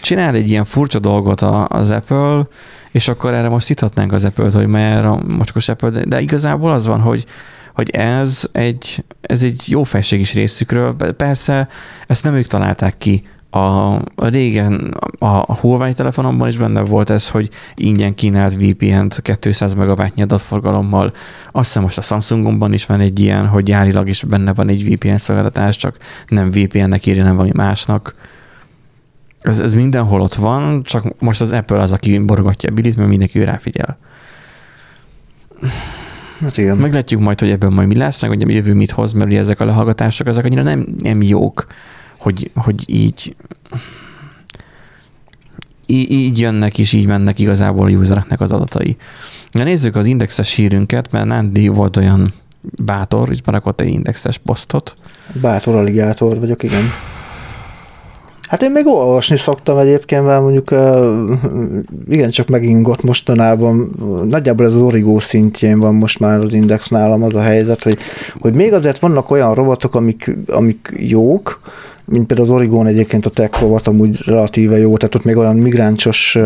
csinál egy ilyen furcsa dolgot az Apple, és akkor erre most szithatnánk az apple hogy mert a mocskos Apple, de igazából az van, hogy hogy ez egy, ez egy jó felség is részükről. Persze ezt nem ők találták ki. A, a régen a, a Huawei telefonomban is benne volt ez, hogy ingyen kínált VPN-t 200 megabájtnyi adatforgalommal. Azt hiszem most a Samsungomban is van egy ilyen, hogy gyárilag is benne van egy VPN szolgáltatás, csak nem VPN-nek írja, nem valami másnak. Ez, ez mindenhol ott van, csak most az Apple az, aki borogatja a bilit, mert mindenki ráfigyel. Hát igen. Meglátjuk majd, hogy ebből majd mi lesz, meg hogy a jövő mit hoz, mert ugye ezek a lehallgatások, ezek annyira nem, nem jók, hogy, hogy így, így, jönnek és így mennek igazából a usereknek az adatai. Na nézzük az indexes hírünket, mert Nandi volt olyan bátor, és berakott egy indexes posztot. Bátor aligátor vagyok, igen. Hát én még olvasni szoktam egyébként, mert mondjuk igen, csak megingott mostanában, nagyjából ez az origó szintjén van most már az index nálam az a helyzet, hogy, hogy még azért vannak olyan robotok, amik, amik jók, mint például az Origón egyébként a tech rovat amúgy relatíve jó, tehát ott még olyan migráncsos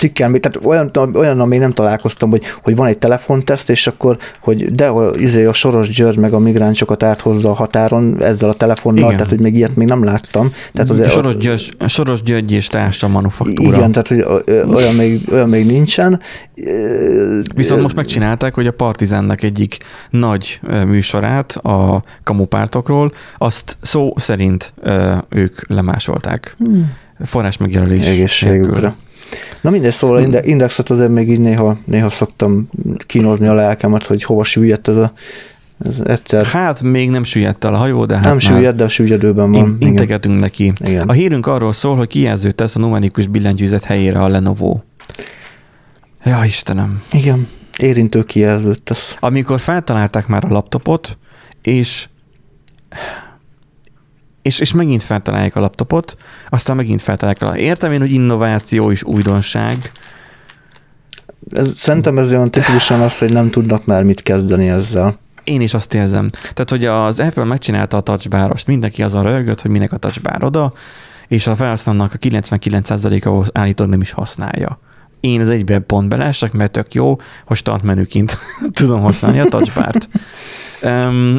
cikkel, tehát olyan, olyan, még nem találkoztam, hogy, hogy van egy telefonteszt, és akkor, hogy de izé a Soros György meg a migráncsokat áthozza a határon ezzel a telefonnal, igen. tehát hogy még ilyet még nem láttam. Tehát az, Soros, György, Soros György és társa manufaktúra. Igen, tehát hogy olyan még, olyan még nincsen. Viszont most megcsinálták, hogy a Partizánnak egyik nagy műsorát a kamupártokról, azt szó szerint ők lemásolták. Hmm. Forrás megjelölés. Egészségükre. Na mindegy, szóval hmm. indexet azért még így néha, néha szoktam kínozni a lelkemet, hogy hova süllyedt ez a ez egyszer. Hát még nem süllyedt el a hajó, de hát Nem süllyedt, de a süllyedőben van. In- integetünk neki. Igen. A hírünk arról szól, hogy kijelzőt tesz a numerikus billentyűzet helyére a Lenovo. Ja, Istenem. Igen, érintő kijelzőt tesz. Amikor feltalálták már a laptopot, és és, és megint feltalálják a laptopot, aztán megint feltalálják a... Értem én, hogy innováció és újdonság. Ez, szerintem ez olyan tipikusan az, hogy nem tudnak már mit kezdeni ezzel. Én is azt érzem. Tehát, hogy az Apple megcsinálta a touchbárost, mindenki azon rögött, hogy minek a touchbar oda, és a felhasználónak a 99%-a állítólag nem is használja. Én az egyben pont beleesek, mert tök jó, hogy start menüként tudom használni a touchbárt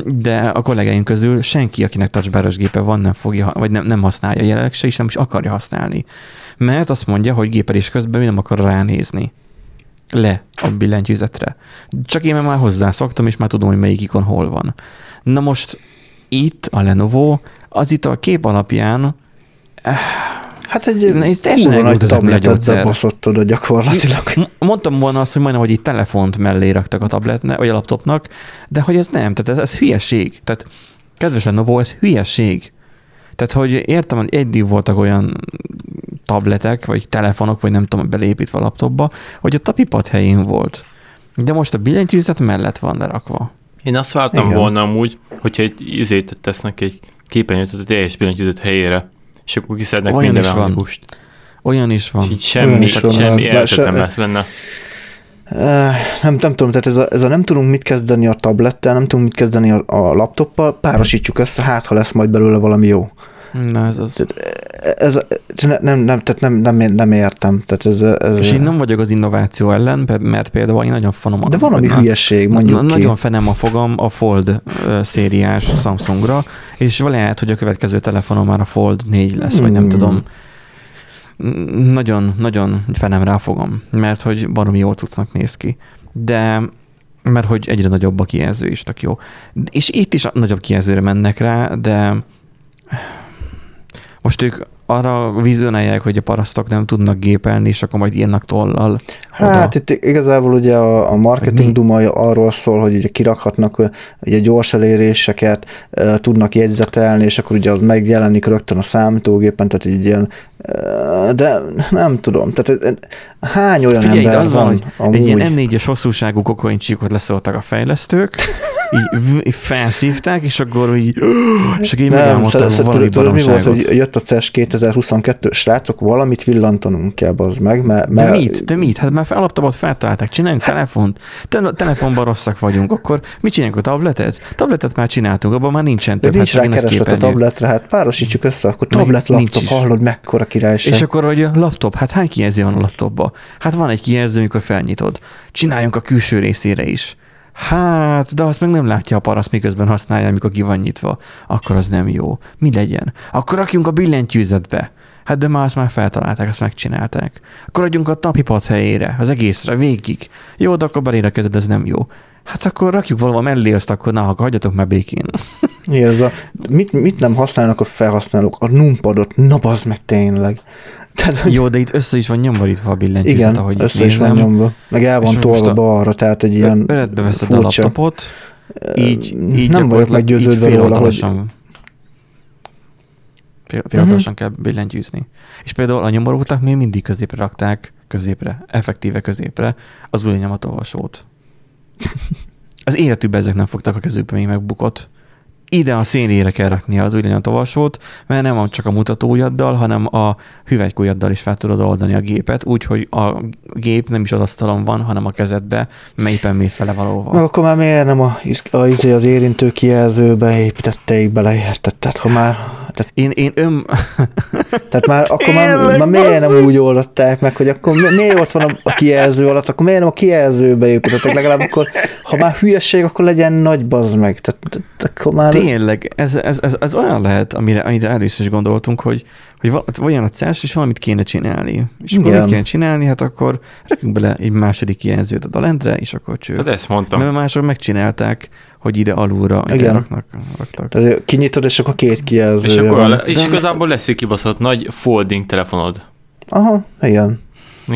de a kollégáim közül senki, akinek touchbaros gépe van, nem fogja, vagy nem, nem használja jelenleg se, és nem is akarja használni. Mert azt mondja, hogy gépelés közben nem akar ránézni le a billentyűzetre. Csak én már hozzászoktam, és már tudom, hogy melyik ikon hol van. Na most itt a Lenovo, az itt a kép alapján eh, Hát egy Na, teljesen nagy tabletet zabaszott oda gyakorlatilag. Mondtam volna azt, hogy majdnem, hogy egy telefont mellé raktak a tabletnek, vagy a laptopnak, de hogy ez nem, tehát ez, ez hülyeség. Tehát kedves Lenovo, ez hülyeség. Tehát, hogy értem, hogy eddig voltak olyan tabletek, vagy telefonok, vagy nem tudom, belépítve a laptopba, hogy a tapipad helyén volt. De most a billentyűzet mellett van lerakva. Én azt vártam Igen. volna amúgy, hogyha egy izét tesznek egy képernyőt a teljes billentyűzet helyére, és akkor kiszednek Olyan minden is van. Olyan is van. És így semmi, is van. semmi hát se, nem lesz benne. Nem, nem tudom, tehát ez a, ez a nem tudunk mit kezdeni a tablettel, nem tudunk mit kezdeni a, a laptoppal, párosítsuk össze, hát ha lesz majd belőle valami jó. Na ez az. Tehát ez, nem, nem, tehát nem, nem, nem értem. Tehát ez, ez, és én nem vagyok az innováció ellen, mert például én nagyon fanom. De van, ami hülyeség, mondjuk na, Nagyon fenem a fogam a Fold szériás Samsungra, és lehet, hogy a következő telefonom már a Fold 4 lesz, vagy nem hmm. tudom. Nagyon, nagyon fenem rá fogom, mert hogy baromi jól cuccnak néz ki. De mert hogy egyre nagyobb a kijelző is, tök jó. És itt is nagyobb kijelzőre mennek rá, de most ők arra vizionálják, hogy a parasztok nem tudnak gépelni, és akkor majd ilyennek tollal. Hát oda. itt igazából ugye a, a marketing duma arról szól, hogy ugye kirakhatnak ugye gyors eléréseket, tudnak jegyzetelni, és akkor ugye az megjelenik rögtön a számítógépen, tehát így ilyen de nem tudom, tehát hány olyan Figyelj, ember az van, hogy amúgy... egy ilyen M4-es hosszúságú kokaincsíkot leszóltak a fejlesztők, így felszívták, és akkor így, és akkor így nem, valami tudod, mi volt, hogy jött a CES 2022, srácok, valamit villantanunk kell, az meg, mert, mert... De mit? De mit? Hát már alaptabot feltalálták, csináljunk hát... telefont. Te, telefonban rosszak vagyunk, akkor mit csináljunk a tabletet? Tabletet már csináltunk, abban már nincsen több. De nincs hát, rá kereslet a tabletre, hát párosítsuk össze, akkor tablet, laptop, hallod, mekkora királyság. És akkor, hogy a laptop, hát hány kijelző van a laptopba? Hát van egy kijelző, amikor felnyitod. Csináljunk a külső részére is. Hát, de azt meg nem látja a paraszt, miközben használja, amikor ki van nyitva. Akkor az nem jó. Mi legyen? Akkor rakjunk a billentyűzetbe. Hát de már azt már feltalálták, azt megcsinálták. Akkor adjunk a tapipad helyére, az egészre, végig. Jó, de akkor belére kezed, ez nem jó. Hát akkor rakjuk valahol mellé, azt akkor na, hagyjatok már békén. Mi ez a, mit, mit nem használnak a felhasználók? A numpadot, na bazd meg tényleg. Tehát. Jó, de itt össze is van nyomorítva a billentyűzet, Igen, ahogy össze is van nyomva. Meg el van tolva balra, tehát egy ilyen Beredbe veszed furcsa. a laptopot, így, így Nem vagyok meggyőződve róla, hogy... Fiatalosan uh-huh. kell billentyűzni. És például a nyomorultak még mindig középre rakták, középre, effektíve középre az új nyomatolvasót. az életükben ezek nem fogtak a kezükbe még megbukott ide a szénére kell rakni az új olvasót, mert nem csak a mutatóujjaddal, hanem a hüvelykujjaddal is fel tudod oldani a gépet, úgyhogy a gép nem is az asztalon van, hanem a kezedbe, melyiben mész vele valóval. Na, akkor már miért nem a, a, izé az érintő kijelzőbe építetteik bele, érted? Tehát ha már tehát, én, én ön... Tehát már akkor már, már miért nem úgy oldották meg, hogy akkor mi, miért ott van a, kijelző alatt, akkor miért nem a kijelzőbe építettek, legalább akkor, ha már hülyeség, akkor legyen nagy bazd meg. Tehát, akkor már... Tényleg, ez, ez, ez, ez olyan lehet, amire, amire először is gondoltunk, hogy, hogy olyan a CES, és valamit kéne csinálni. És akkor mit kéne csinálni? Hát akkor rakjunk bele egy második kijelzőt a dalendre, és akkor cső. Hát ezt mondtam. Mert mások megcsinálták, hogy ide alulra Igen. raknak, raktak. Tehát kinyitod, és akkor két kijelző. És, akkor van. és igazából lesz egy kibaszott nagy folding telefonod. Aha, igen.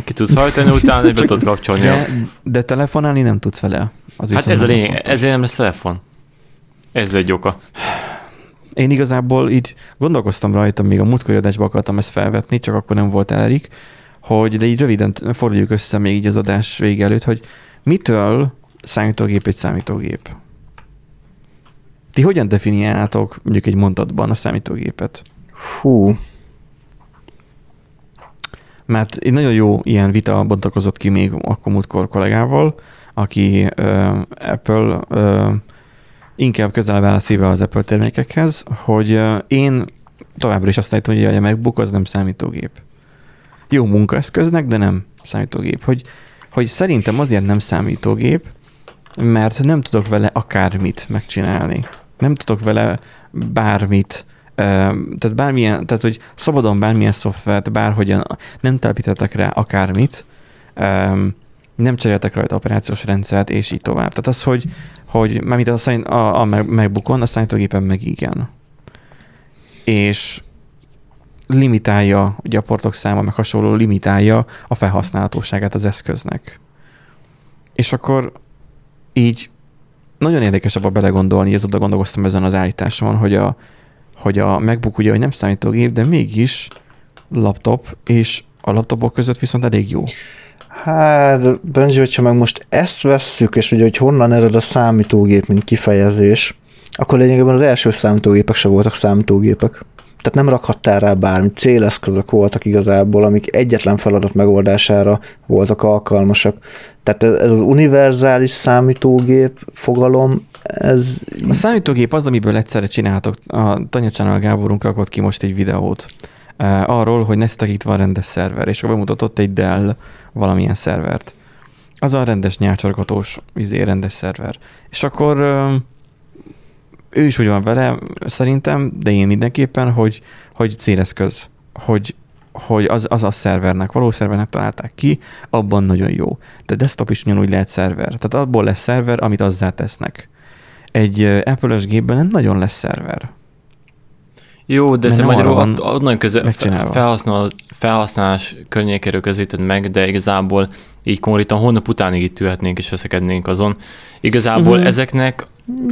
Ki tudsz hajtani, utána be tudod kapcsolni. De, de telefonálni nem tudsz vele. Az hát ez a lényeg, ezért nem lesz telefon. Ez egy oka. Én igazából így gondolkoztam rajta, még a múltkori adásban akartam ezt felvetni, csak akkor nem volt Erik, hogy de így röviden forduljuk össze még így az adás vége előtt, hogy mitől számítógép egy számítógép? Ti hogyan definiáltok mondjuk egy mondatban a számítógépet? Hú. Mert egy nagyon jó ilyen vita bontakozott ki még akkor múltkor kollégával, aki uh, Apple uh, inkább közelebb áll a szíve az Apple termékekhez, hogy uh, én továbbra is azt állítom, hogy a MacBook az nem számítógép. Jó munkaeszköznek, de nem számítógép. Hogy, hogy szerintem azért nem számítógép, mert nem tudok vele akármit megcsinálni nem tudok vele bármit, tehát bármilyen, tehát hogy szabadon bármilyen szoftvert, bárhogyan nem telepítettek rá akármit, nem cseréltek rajta operációs rendszert, és így tovább. Tehát az, hogy, hogy mármint a, a, a megbukon, a számítógépen meg igen. És limitálja, ugye a portok száma, meg hasonló limitálja a felhasználhatóságát az eszköznek. És akkor így nagyon érdekes abba belegondolni, ez oda gondolkoztam ezen az állításon, hogy a, hogy a MacBook ugye hogy nem számítógép, de mégis laptop, és a laptopok között viszont elég jó. Hát, Benji, hogyha meg most ezt vesszük, és ugye, hogy honnan ered a számítógép, mint kifejezés, akkor lényegében az első számítógépek se voltak számítógépek. Tehát nem rakhattál rá bármit, céleszközök voltak igazából, amik egyetlen feladat megoldására voltak alkalmasak. Tehát ez, az univerzális számítógép fogalom, ez... A számítógép az, amiből egyszerre csinálhatok. A Tanya Channel Gáborunk rakott ki most egy videót. arról, hogy Nestek itt van rendes szerver, és akkor bemutatott egy Dell valamilyen szervert. Az a rendes nyálcsorgatós, izé, rendes szerver. És akkor ő is úgy van vele, szerintem, de én mindenképpen, hogy, hogy céleszköz, hogy, hogy az, az a szervernek, való szervernek találták ki, abban nagyon jó. De desktop is ugyanúgy lehet szerver. Tehát abból lesz szerver, amit azzá tesznek. Egy Apple-ös gépben nem nagyon lesz szerver. Jó, de Mert te magyarul ott, ott nagyon közel felhasznál, felhasználás környékéről közíted meg, de igazából így konkrétan hónap utánig itt ülhetnénk és veszekednénk azon. Igazából uh-huh. ezeknek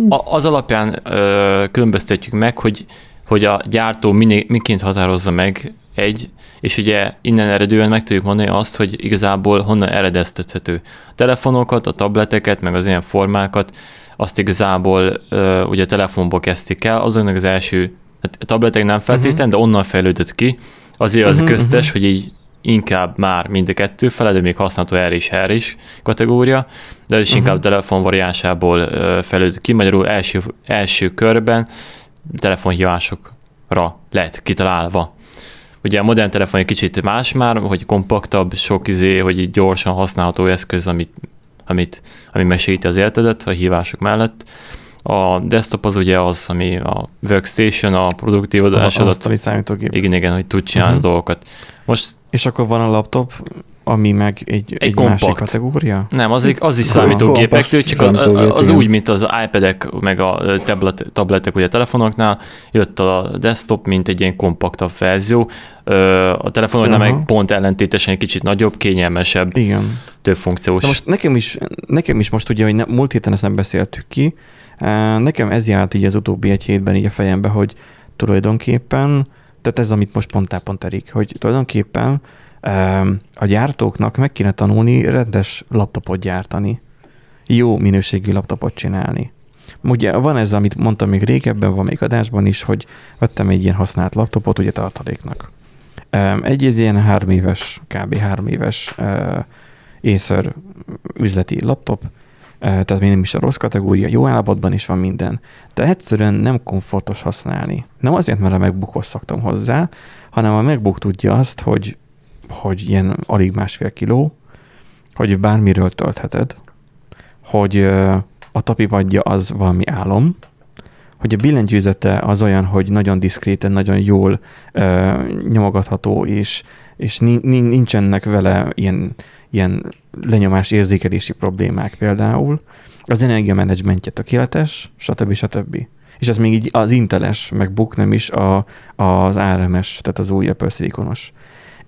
a, az alapján ö, különböztetjük meg, hogy, hogy a gyártó miné, miként határozza meg egy, és ugye innen eredően meg tudjuk mondani azt, hogy igazából honnan eredeztethető. A telefonokat, a tableteket, meg az ilyen formákat, azt igazából ugye a telefonból kezdték el, azoknak az első, hát a tabletek nem feltétlen, uh-huh. de onnan fejlődött ki, azért az uh-huh, köztes, uh-huh. hogy így inkább már mind a kettő fele, de még használható erre is, erre is kategória, de ez is uh-huh. inkább telefon variánsából fejlődött ki, magyarul első, első körben telefonhívásokra lett kitalálva. Ugye a modern telefon egy kicsit más már, hogy kompaktabb, sok izé, hogy így gyorsan használható eszköz, amit, amit, ami mesélti az életedet a hívások mellett. A desktop az ugye az, ami a workstation, a produktív adásodat. Az számítógép. Igen, igen, hogy tud csinálni uh-huh. dolgokat. Most, és akkor van a laptop, ami meg egy, egy, egy másik kategória? Nem, az, az is számítógépek, csak az, az úgy, mint az iPad-ek, meg a tablet, tabletek, ugye a telefonoknál, jött a desktop, mint egy ilyen kompaktabb verzió. A telefonoknál meg pont ellentétesen egy kicsit nagyobb, kényelmesebb, Igen. több funkciós. De most nekem is, nekem is most ugye, hogy ne, múlt héten ezt nem beszéltük ki, nekem ez járt így az utóbbi egy hétben így a fejembe, hogy tulajdonképpen, tehát ez, amit most mondtál pont Erik, hogy tulajdonképpen a gyártóknak meg kéne tanulni rendes laptopot gyártani. Jó minőségű laptopot csinálni. Ugye van ez, amit mondtam még régebben, van még adásban is, hogy vettem egy ilyen használt laptopot, ugye tartaléknak. Egy ez ilyen három éves, kb. három éves Acer üzleti laptop, tehát még nem is a rossz kategória, jó állapotban is van minden, de egyszerűen nem komfortos használni. Nem azért, mert a MacBookhoz szoktam hozzá, hanem a MacBook tudja azt, hogy hogy ilyen alig másfél kiló, hogy bármiről töltheted, hogy a tapipadja az valami álom, hogy a billentyűzete az olyan, hogy nagyon diszkréten, nagyon jól ö, nyomogatható, és, és nincsenek vele ilyen, ilyen lenyomás érzékelési problémák például. Az energiamenedzsmentje tökéletes, stb. stb. És ez még így az Inteles MacBook, nem is a, az ARMS, tehát az új Apple szilikonos.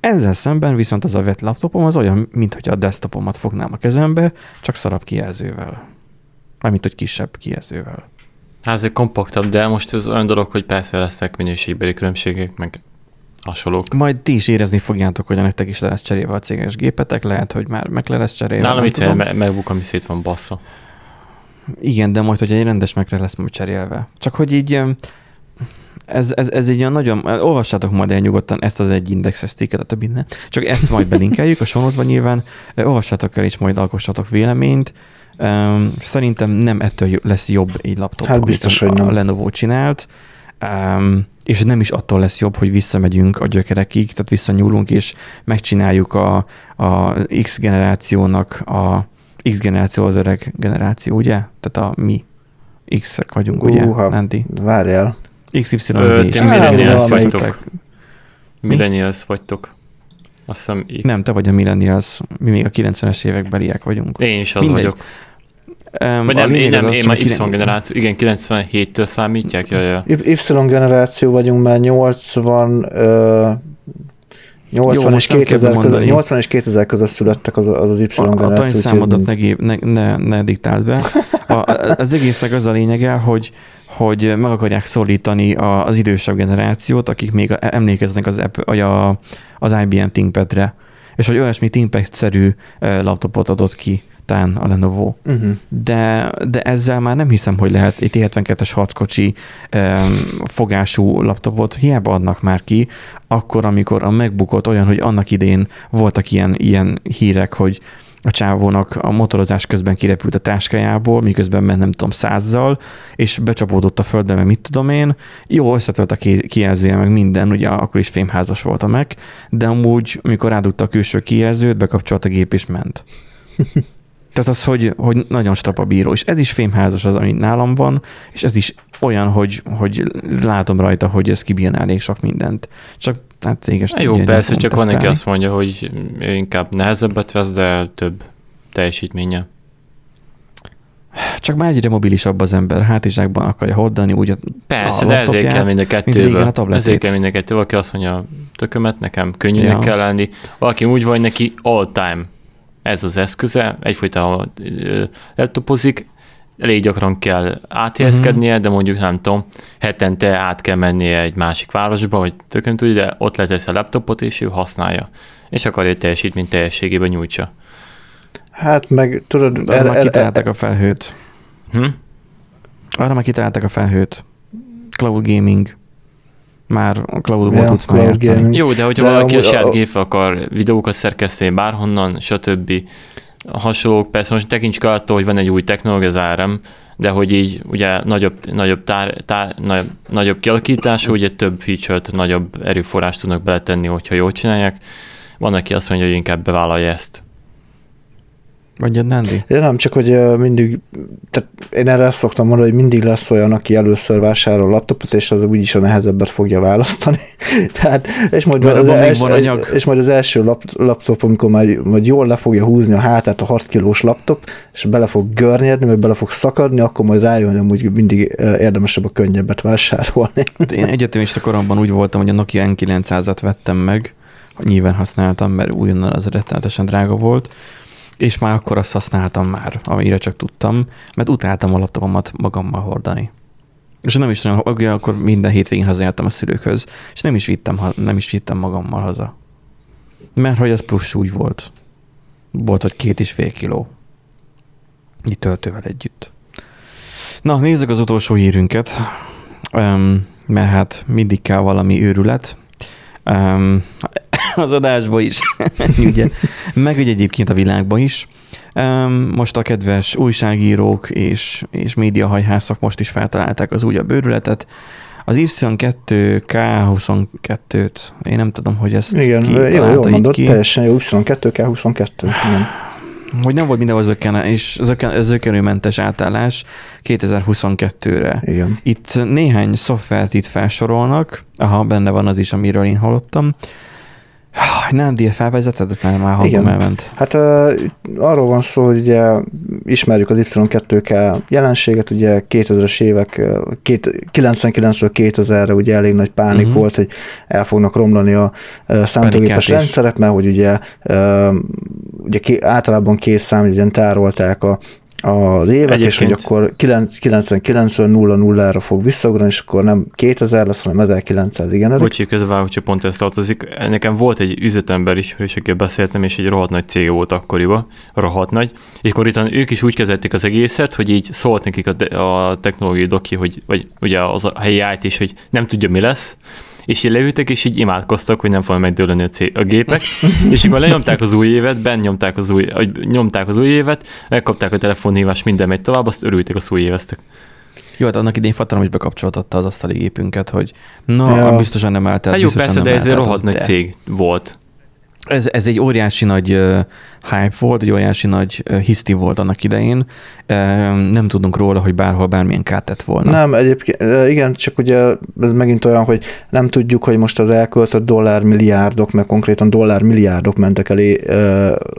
Ezzel szemben viszont az a vett laptopom az olyan, mint a desktopomat fognám a kezembe, csak szarabb kijelzővel. Mármint, hogy kisebb kijelzővel. Hát ez kompaktabb, de most ez olyan dolog, hogy persze lesznek minőségbeli különbségek, meg hasonlók. Majd ti is érezni fogjátok, hogy nektek is le lesz cserélve a céges gépetek, lehet, hogy már meg le lesz cserélve. Nálam itt me- megbuk, ami szét van bassza. Igen, de majd, hogy egy rendes megre lesz majd cserélve. Csak hogy így ez, ez, ez egy olyan nagyon, olvassátok majd el nyugodtan ezt az egy indexes cikket, a többi ne. Csak ezt majd belinkeljük a sonozban nyilván, olvassátok el és majd alkossatok véleményt. Um, szerintem nem ettől lesz jobb egy laptop, hát biztos, amit a, a Lenovo csinált. Um, és nem is attól lesz jobb, hogy visszamegyünk a gyökerekig, tehát visszanyúlunk, és megcsináljuk a, a X generációnak, a X generáció az öreg generáció, ugye? Tehát a mi X-ek vagyunk, ugye, uh, Nandi? Várjál. XY Ö, ti millennials vagytok. Millennials vagytok. Azt hiszem X. Nem, te vagy a millennials. Mi még a 90-es évek beliek vagyunk. Én is az Mindegy. vagyok. Um, Vagy nem, én, nem, én már Y generáció, igen, 97-től számítják, jaj, jaj. Y generáció vagyunk, mert 80, uh, 80, Jó, és 2000 között, 80 és 2000 között születtek az az, az Y a, generáció. A tanszámodat ne, ne, ne, ne diktált be. A, az egésznek az a lényege, hogy hogy meg akarják szólítani az idősebb generációt, akik még emlékeznek az, a, az IBM ThinkPad-re, és hogy olyasmi ThinkPad-szerű laptopot adott ki tán a Lenovo. Uh-huh. De, de ezzel már nem hiszem, hogy lehet egy T72-es harckocsi um, fogású laptopot, hiába adnak már ki, akkor, amikor a megbukott olyan, hogy annak idén voltak ilyen, ilyen hírek, hogy a csávónak a motorozás közben kirepült a táskájából, miközben ment nem tudom százzal, és becsapódott a földbe, meg mit tudom én. Jó, összetölt a kijelzője, meg minden, ugye akkor is fémházas volt a meg, de amúgy, amikor rádugta a külső kijelzőt, bekapcsolt a gép és ment. Tehát az, hogy, hogy nagyon strap a bíró, és ez is fémházas az, ami nálam van, és ez is olyan, hogy, hogy látom rajta, hogy ez kibírna elég sok mindent. Csak hát céges. Na jó, persze, csak van neki azt mondja, hogy inkább nehezebbet vesz, de több teljesítménye. Csak már egyre mobilisabb az ember, hátizsákban akarja hordani, úgy a Persze, a de ezért kell mind a kettőből. Ezért kell mind a kettő. Valaki azt mondja, tökömet nekem könnyűnek ja. kell lenni. Valaki úgy vagy neki all time ez az eszköze, egyfajta laptopozik, elég gyakran kell áthelyezkednie, uh-huh. de mondjuk nem tudom, hetente át kell mennie egy másik városba, vagy tökön tudja, de ott letesz a laptopot, és ő használja. És akkor egy teljesítmény teljességében nyújtsa. Hát meg tudod... Arra er, már kitalálták a felhőt. Hm? Arra már kitalálták a felhőt. Cloud gaming már a cloud-ból yeah, tudsz cloud játszani. Jó, de hogyha de valaki a saját akar videókat szerkeszteni bárhonnan, stb. Hasonlók, persze most tekints el attól, hogy van egy új technológia, az ARM, de hogy így ugye nagyobb, nagyobb, tár, tár, nagyobb, nagyobb kialakítású, ugye több feature-t, nagyobb erőforrást tudnak beletenni, hogyha jól csinálják. Van, aki azt mondja, hogy inkább bevállalja ezt. Mondjad, Nandi? Én nem, csak hogy mindig, tehát én erre azt szoktam mondani, hogy mindig lesz olyan, aki először vásárol laptopot, és az úgyis a nehezebbet fogja választani. tehát, és majd, az első, és majd az első lap, laptop, amikor majd, majd jól le fogja húzni a hátát a 6 kilós laptop, és bele fog görnyedni, vagy bele fog szakadni, akkor majd rájön, hogy mindig érdemesebb a könnyebbet vásárolni. Hát én egyetemista koromban úgy voltam, hogy a Nokia N900-at vettem meg, nyilván használtam, mert újonnan az rettenetesen drága volt, és már akkor azt használtam már, amire csak tudtam, mert utáltam a laptopomat magammal hordani. És nem is nagyon, akkor minden hétvégén hazajártam a szülőkhöz, és nem is vittem, nem is vittem magammal haza. Mert hogy ez plusz úgy volt. Volt, hogy két és fél kiló. Itt töltővel együtt. Na, nézzük az utolsó hírünket, mert hát mindig kell valami őrület. Az adásba is, ugye, meg ugye egyébként a világban is. Most a kedves újságírók és, és médiahajhászak most is feltalálták az újabb bőrületet. Az Y2K22-t, én nem tudom, hogy ezt Igen, jó, jó mondott, ki. teljesen jó, Y2K22, igen hogy nem volt mindenhol zökken, és zökkenőmentes átállás 2022-re. Igen. Itt néhány szoftvert itt felsorolnak, aha, benne van az is, amiről én hallottam. Nem, díj felvezeted, mert már hangom elment. Hát uh, arról van szó, hogy ugye ismerjük az Y2K jelenséget, ugye 2000-es évek, 99-ről 2000-re ugye elég nagy pánik uh-huh. volt, hogy el fognak romlani a uh, számítógépes rendszerek, mert hogy ugye, uh, ugye általában két számjegyen tárolták a az évet, Egyébként. és hogy akkor 99-ről 0-0-ra fog visszaugrani, és akkor nem 2000 lesz, hanem 1900, igen. Bocsi, közben hogy pont ez tartozik. Nekem volt egy üzletember is, és akikkel beszéltem, és egy rohadt nagy cég volt akkoriban, rohadt nagy, és akkor itt ők is úgy kezelték az egészet, hogy így szólt nekik a, a technológiai doki, hogy, vagy ugye az a helyi IT is, hogy nem tudja mi lesz, és így leültek, és így imádkoztak, hogy nem fognak megdőlni a, cég, a gépek, és akkor lenyomták az új évet, benn nyomták az új, nyomták az új évet, megkapták a telefonhívást, minden megy tovább, azt örültek, az új éveztek. Jó, hát annak idén Fatalom is bekapcsoltatta az asztali gépünket, hogy na, ja. biztosan nem állt Hát jó, persze, de ez egy rohadt nagy cég volt. Ez, ez egy óriási nagy uh, hype volt, egy óriási nagy uh, hiszti volt annak idején. Uh, nem tudunk róla, hogy bárhol bármilyen kárt tett volna. Nem, egyébként igen, csak ugye ez megint olyan, hogy nem tudjuk, hogy most az elköltött dollármilliárdok, meg konkrétan dollármilliárdok mentek elé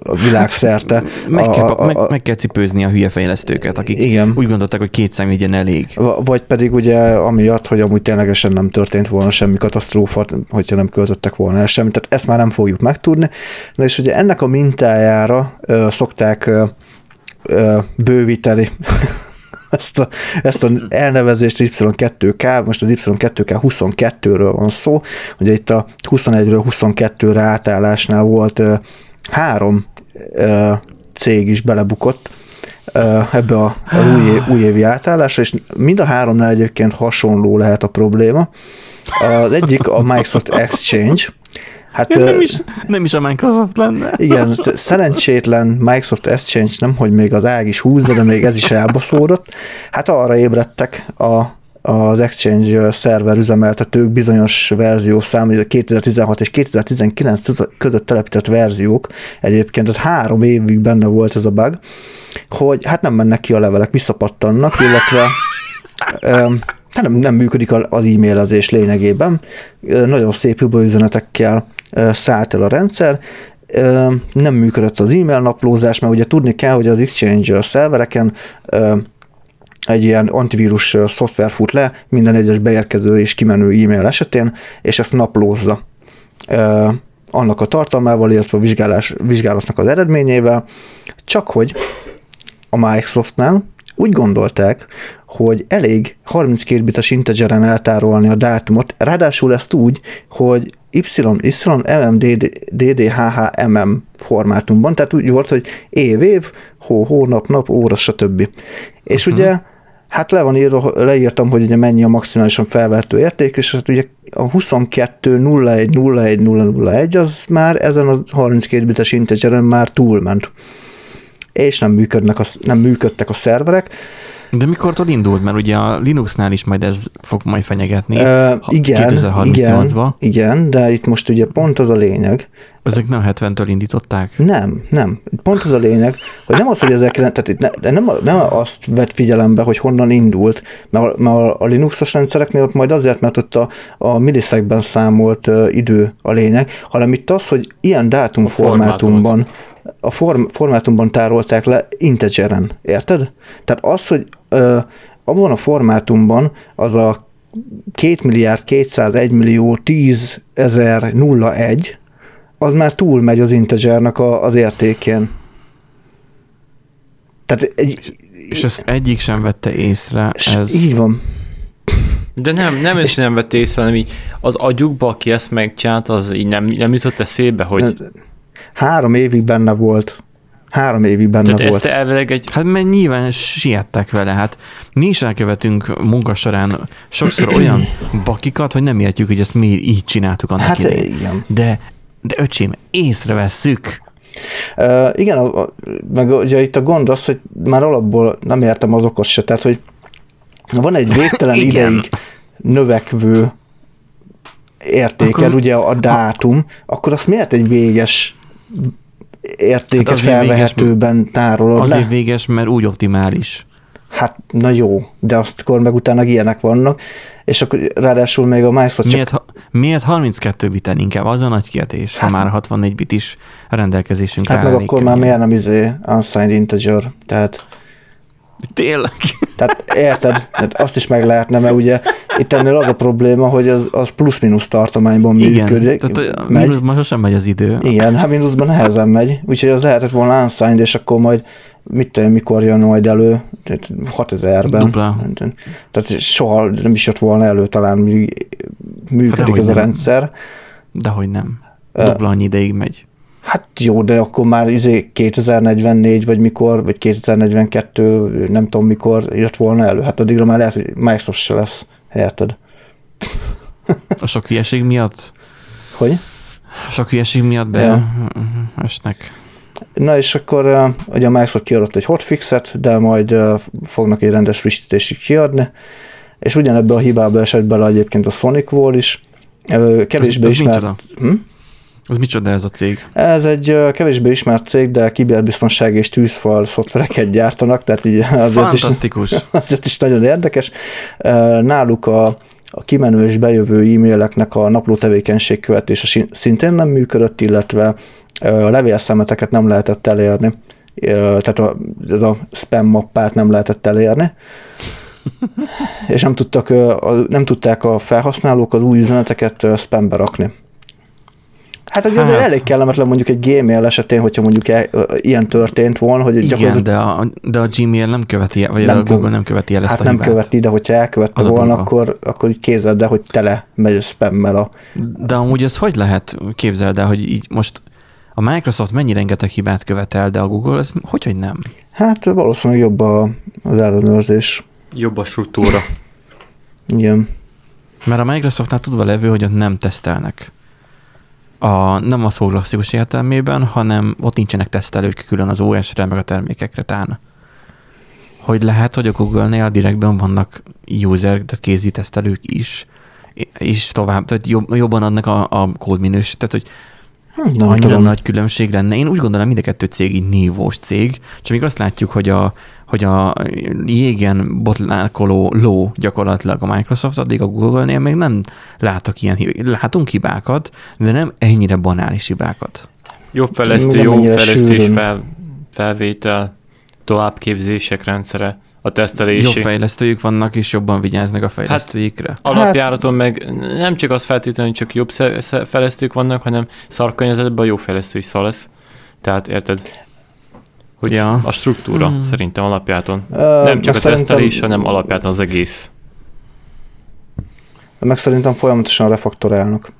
a világszerte. Hát, meg, kell, a, a, meg, meg kell cipőzni a hülye fejlesztőket, akik igen. úgy gondolták, hogy két szem igyen elég. Vagy pedig ugye amiatt, hogy amúgy ténylegesen nem történt volna semmi katasztrófa, hogyha nem költöttek volna el semmit. Tehát ezt már nem fogjuk megtudni tudni. Na és ugye ennek a mintájára ö, szokták ö, ö, bővíteni ezt a, ezt a elnevezést Y2K, most az Y2K 22-ről van szó, ugye itt a 21-ről 22-re átállásnál volt ö, három ö, cég is belebukott, ebbe a, a új, újévi átállásra, és mind a háromnál egyébként hasonló lehet a probléma. Az egyik a Microsoft Exchange, Hát, nem, is, nem is a Microsoft lenne. Igen, szerencsétlen Microsoft Exchange nem, hogy még az ág is húzza, de még ez is elbaszódott. Hát arra ébredtek a, az Exchange szerver üzemeltetők bizonyos verziószám, 2016 és 2019 között telepített verziók, egyébként ez három évig benne volt ez a bug, hogy hát nem mennek ki a levelek, visszapattannak, illetve nem, nem működik az e-mailezés lényegében. Nagyon szép üzenetekkel szállt el a rendszer, nem működött az e-mail naplózás, mert ugye tudni kell, hogy az Exchange szervereken egy ilyen antivírus szoftver fut le minden egyes beérkező és kimenő e-mail esetén, és ezt naplózza annak a tartalmával, illetve a vizsgálás, vizsgálatnak az eredményével, csak hogy a Microsoftnál úgy gondolták, hogy elég 32 bites integeren eltárolni a dátumot, ráadásul ezt úgy, hogy Y, Y, MM, DD, DD, HH, MM formátumban, tehát úgy volt, hogy év, év, hó, hónap, nap, óra, stb. És uh-huh. ugye Hát le van írva, leírtam, hogy ugye mennyi a maximálisan felvehető érték, és hát ugye a 22 01 01 001 az már ezen a 32 bites integeren már túlment. És nem, működnek a, nem működtek a szerverek, de mikortól indult? Mert ugye a Linuxnál is majd ez fog majd fenyegetni. Uh, igen, 2038-ba. Igen, igen, de itt most ugye pont az a lényeg. Ezek nem 70-től indították? Nem, nem. Pont az a lényeg, hogy nem az, hogy ezek, tehát itt ne, nem, nem azt vett figyelembe, hogy honnan indult, mert, mert a Linuxos rendszereknél ott majd azért, mert ott a, a millisekben számolt uh, idő a lényeg, hanem itt az, hogy ilyen dátumformátumban a form, formátumban tárolták le integeren, érted? Tehát az, hogy ö, abban a formátumban az a 2 milliárd 201 millió 10 ezer 01, az már túlmegy az integernek a, az értékén. Tehát egy, és ezt egyik sem vette észre. Ez... Így van. De nem, nem is nem vette észre, hanem így az agyukba, aki ezt megcsinált, az így nem, nem jutott eszébe, hogy... Hát, Három évig benne volt. Három évig benne Tehát volt. elvileg egy... Hát mert nyilván siettek vele, hát mi is elkövetünk munka során sokszor olyan bakikat, hogy nem értjük, hogy ezt mi így csináltuk annak hát, idején. Igen. De, de öcsém, észrevesszük. Uh, igen, a, a, meg ugye itt a gond az, hogy már alapból nem értem az okos se, tehát hogy van egy végtelen ideig növekvő értékel, akkor, ugye a dátum, a, akkor azt miért egy véges értéket hát felvehetőben véges, tárolod Azért le? véges, mert úgy optimális. Hát, na jó, de azt akkor meg utána ilyenek vannak, és akkor ráadásul még a Microsoft miért, csak... miért 32 biten inkább? Az a nagy kérdés, hát, ha már 64 bit is rendelkezésünk Hát meg akkor könnyen. már miért nem izé unsigned integer, tehát Tényleg? Tehát érted? Hát azt is meg lehetne, mert ugye itt ennél az a probléma, hogy az, az plusz-minusz tartományban Igen, működik. Tehát megy. mínuszban sosem megy az idő. Igen, hát mínuszban nehezen megy, úgyhogy az lehetett volna unsigned, és akkor majd mit tudom, mikor jön majd elő, 6000-ben. Dupla. Tehát soha nem is jött volna elő, talán működik hát ez a rendszer. Dehogy nem. Dupla annyi ideig megy. Hát jó, de akkor már izé 2044, vagy mikor, vagy 2042, nem tudom mikor jött volna elő. Hát addigra már lehet, hogy Microsoft se lesz, érted? A sok hülyeség miatt? Hogy? A sok hülyeség miatt be ja. esnek. Na és akkor ugye a Microsoft kiadott egy hotfixet, de majd fognak egy rendes frissítésig kiadni, és ugyanebbe a hibába esett bele egyébként a Sonic Wall is, kevésbé ismert... Hm? Az micsoda ez a cég? Ez egy kevésbé ismert cég, de kiberbiztonság és tűzfal szoftvereket gyártanak, tehát így azért Fantasztikus. is, azért is nagyon érdekes. Náluk a, a kimenő és bejövő e-maileknek a napló tevékenység követése szintén nem működött, illetve a levélszemeteket nem lehetett elérni, tehát a, ez a spam mappát nem lehetett elérni, és nem, tudtak, nem tudták a felhasználók az új üzeneteket spambe rakni. Hát ugye hát. elég kellemetlen mondjuk egy Gmail esetén, hogyha mondjuk e, ilyen történt volna, hogy Igen, gyakorlatilag... de a, de a Gmail nem követi, vagy nem a Google nem követi el ezt hát a nem hibát. követi, de hogyha elkövette az volna, akkor, akkor így képzeld el, hogy tele megy a spammel a... De amúgy ez hogy lehet, képzeld el, hogy így most a Microsoft mennyi rengeteg hibát követel, de a Google ez hogy, hogy nem? Hát valószínűleg jobb a, az ellenőrzés. Jobb a struktúra. Igen. Mert a Microsoftnál tudva levő, hogy ott nem tesztelnek. A, nem a szó klasszikus értelmében, hanem ott nincsenek tesztelők külön az OS-re, meg a termékekre tán. Hogy lehet, hogy a Google-nél direktben vannak user, tehát kézi tesztelők is, és tovább, tehát jobb, jobban adnak a, a kódminős, tehát hogy hm, nem annyira tudom. nagy különbség lenne. Én úgy gondolom, mind a kettő cég így nívós cég, csak még azt látjuk, hogy a, hogy a jégen botlálkoló ló gyakorlatilag a Microsoft, addig a Google-nél még nem látok ilyen hibákat. Látunk hibákat, de nem ennyire banális hibákat. Jobb fejlesztő, jó fejlesztés fel, felvétel, továbbképzések rendszere, a tesztelési. Jobb fejlesztőjük vannak, és jobban vigyáznak a fejlesztőikre. Hát, alapjáraton meg nem csak az feltétlenül, hogy csak jobb fejlesztők vannak, hanem szarkörnyezetben a jó fejlesztő is szar lesz. Tehát érted? hogy ja. a struktúra hmm. szerintem alapjáton. Uh, nem csak a tesztelés, hanem alapjáton az egész. Meg szerintem folyamatosan refaktorálnak.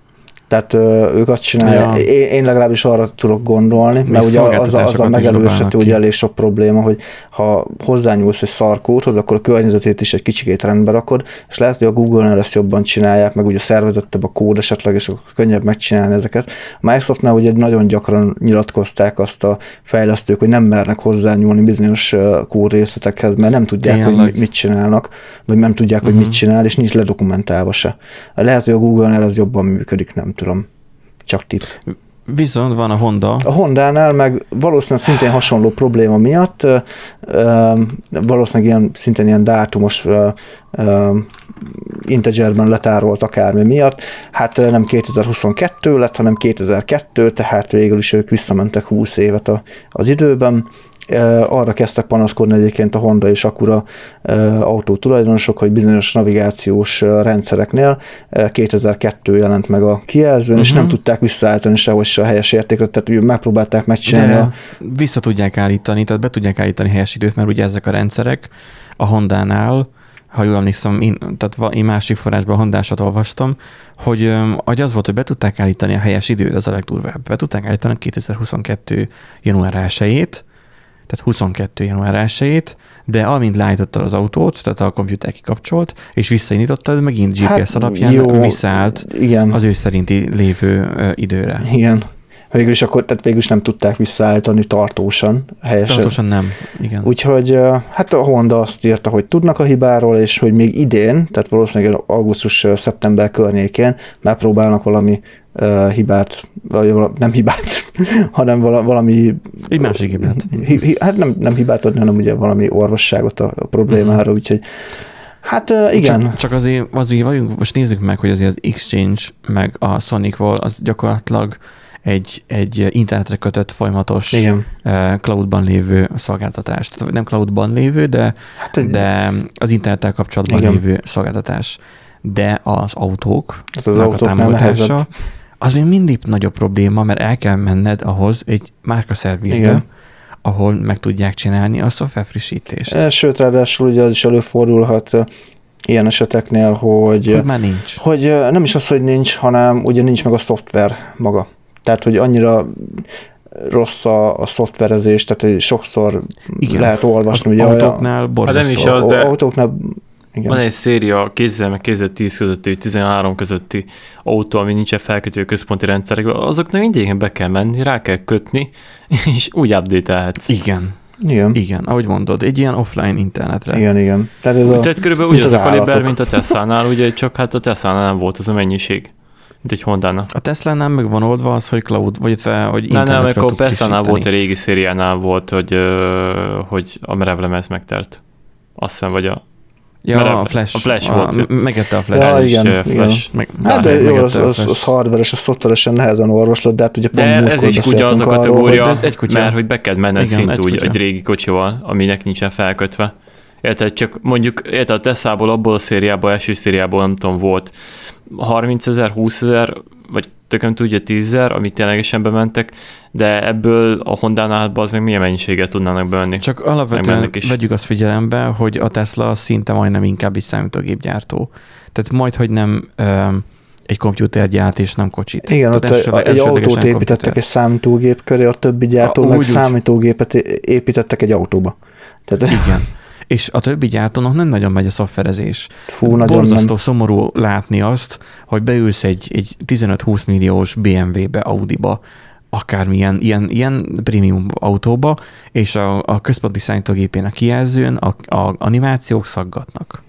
Tehát ö, ők azt csinálják, ja. én, én legalábbis arra tudok gondolni, mert ugye az, az a megelőzhető ugye elég sok probléma, hogy ha hozzányúlsz egy szarkódhoz, akkor a környezetét is egy kicsikét rendbe rakod, és lehet, hogy a Google-nál ezt jobban csinálják, meg ugye szervezettebb a kód esetleg, és akkor könnyebb megcsinálni ezeket. A Microsoftnál ugye nagyon gyakran nyilatkozták azt a fejlesztők, hogy nem mernek hozzányúlni bizonyos kód részletekhez, mert nem tudják, Tényleg. hogy mit csinálnak, vagy nem tudják, uh-huh. hogy mit mhm. csinál, és nincs ledokumentálva se. Lehet, hogy a Google-nál ez jobban működik, nem tudom. Csak tip. Viszont van a Honda. A Honda-nál meg valószínűleg szintén hasonló probléma miatt, valószínűleg ilyen, szintén ilyen dátumos integerben letárolt akármi miatt, hát nem 2022 lett, hanem 2002, tehát végül is ők visszamentek 20 évet az időben, arra kezdtek panaszkodni egyébként a Honda és Acura autó tulajdonosok, hogy bizonyos navigációs rendszereknél 2002 jelent meg a kijelzőn, uh-huh. és nem mhm. tudták visszaállítani sehogy se a helyes értékre, tehát megpróbálták megcsinálni. De a... Vissza tudják állítani, tehát be tudják állítani helyes időt, mert ugye ezek a rendszerek a Honda-nál ha jól emlékszem, én, tehát én másik forrásban Hondásat olvastam, hogy, hogy az volt, hogy be tudták állítani a helyes időt, az a legdurvább. Be tudták állítani 2022. január 1 tehát 22. január 1 de amint leállítottad az autót, tehát a komputer kikapcsolt, és visszaindítottad, megint GPS hát, alapján jó, visszaállt igen. az ő szerinti lévő időre. Igen. Végül is akkor, tehát végül is nem tudták visszaállítani tartósan, helyesen. Tartósan nem, igen. Úgyhogy hát a Honda azt írta, hogy tudnak a hibáról, és hogy még idén, tehát valószínűleg augusztus-szeptember környékén megpróbálnak valami uh, hibát, vagy nem hibát, hanem valami... Egy másik hibát. Hát nem, nem hibát adni, hanem ugye valami orvosságot a, a problémára, uh-huh. úgyhogy Hát uh, igen. Csak, csak azért, azért vagyunk, most nézzük meg, hogy azért az Exchange meg a Sonic Wall az gyakorlatilag egy, egy internetre kötött folyamatos Igen. cloudban lévő szolgáltatás. Tehát nem cloudban lévő, de, hát, de az internettel kapcsolatban Igen. lévő szolgáltatás. De az autók, hát az autók a támogatása, az még mindig nagyobb probléma, mert el kell menned ahhoz egy márkaszervizbe, Igen. ahol meg tudják csinálni a szoftver frissítést. E, sőt, ráadásul ugye az is előfordulhat ilyen eseteknél, hogy, hogy már nincs. Hogy nem is az, hogy nincs, hanem ugye nincs meg a szoftver maga. Tehát, hogy annyira rossz a, a szoftverezés, tehát hogy sokszor Igen. lehet olvasni. Az ugye autóknál borzasztó. Hát nem is az, de... Autóknál igen. Van egy széria kézzel meg kézzel 10 közötti, 13 közötti autó, ami nincsen felkötő központi rendszerekbe, azoknak mindig be kell menni, rá kell kötni, és úgy update Igen. Igen. Igen, ahogy mondod, egy ilyen offline internetre. Igen, igen. Tehát, ez a, Tehát körülbelül úgy az, az a kaliber, mint a Tesla-nál, ugye csak hát a Tesla-nál nem volt az a mennyiség mint egy Honda-nak. A Tesla nem meg van oldva az, hogy cloud, vagy fel, hogy nem, nem, akkor Tesla-nál volt a régi szériánál volt, hogy, hogy a merevlemez megtelt. Azt hiszem, vagy a Ja, a Flash. A Flash a, volt. Megette a Flash. Ja, igen, is, igen. Flash, meg, hát de jó, az, az, az hardware és a szoftveresen nehezen orvoslott, de hát ugye pont De ez egy kutya az a kategória, arról, ez egy kutya. mert hogy be kell menned szint úgy egy régi kocsival, aminek nincsen felkötve. Érted, csak mondjuk, érted, a Tesla-ból, abból a szériából, első szériából, nem tudom, volt 30 ezer, 20 ezer, vagy tököm tudja 10 ezer, amit ténylegesen bementek, de ebből a Honda-nál azért milyen mennyiséget tudnának bemenni? Csak alapvetően is. vegyük azt figyelembe, hogy a Tesla szinte majdnem inkább egy számítógépgyártó. Tehát majd, hogy nem egy kompjútergyárt és nem kocsit. Igen, ott egy, egy autót építettek komputer. egy számítógép köré, a többi gyártó a, meg számítógépet építettek egy autóba. Tehát... Igen. És a többi gyártónak nem nagyon megy a szoftverezés. Fú, Borzasztó nem. szomorú látni azt, hogy beülsz egy, egy 15-20 milliós BMW-be, Audi-ba, akármilyen ilyen, ilyen prémium autóba, és a, a központi számítógépének kijelzőn a, a animációk szaggatnak.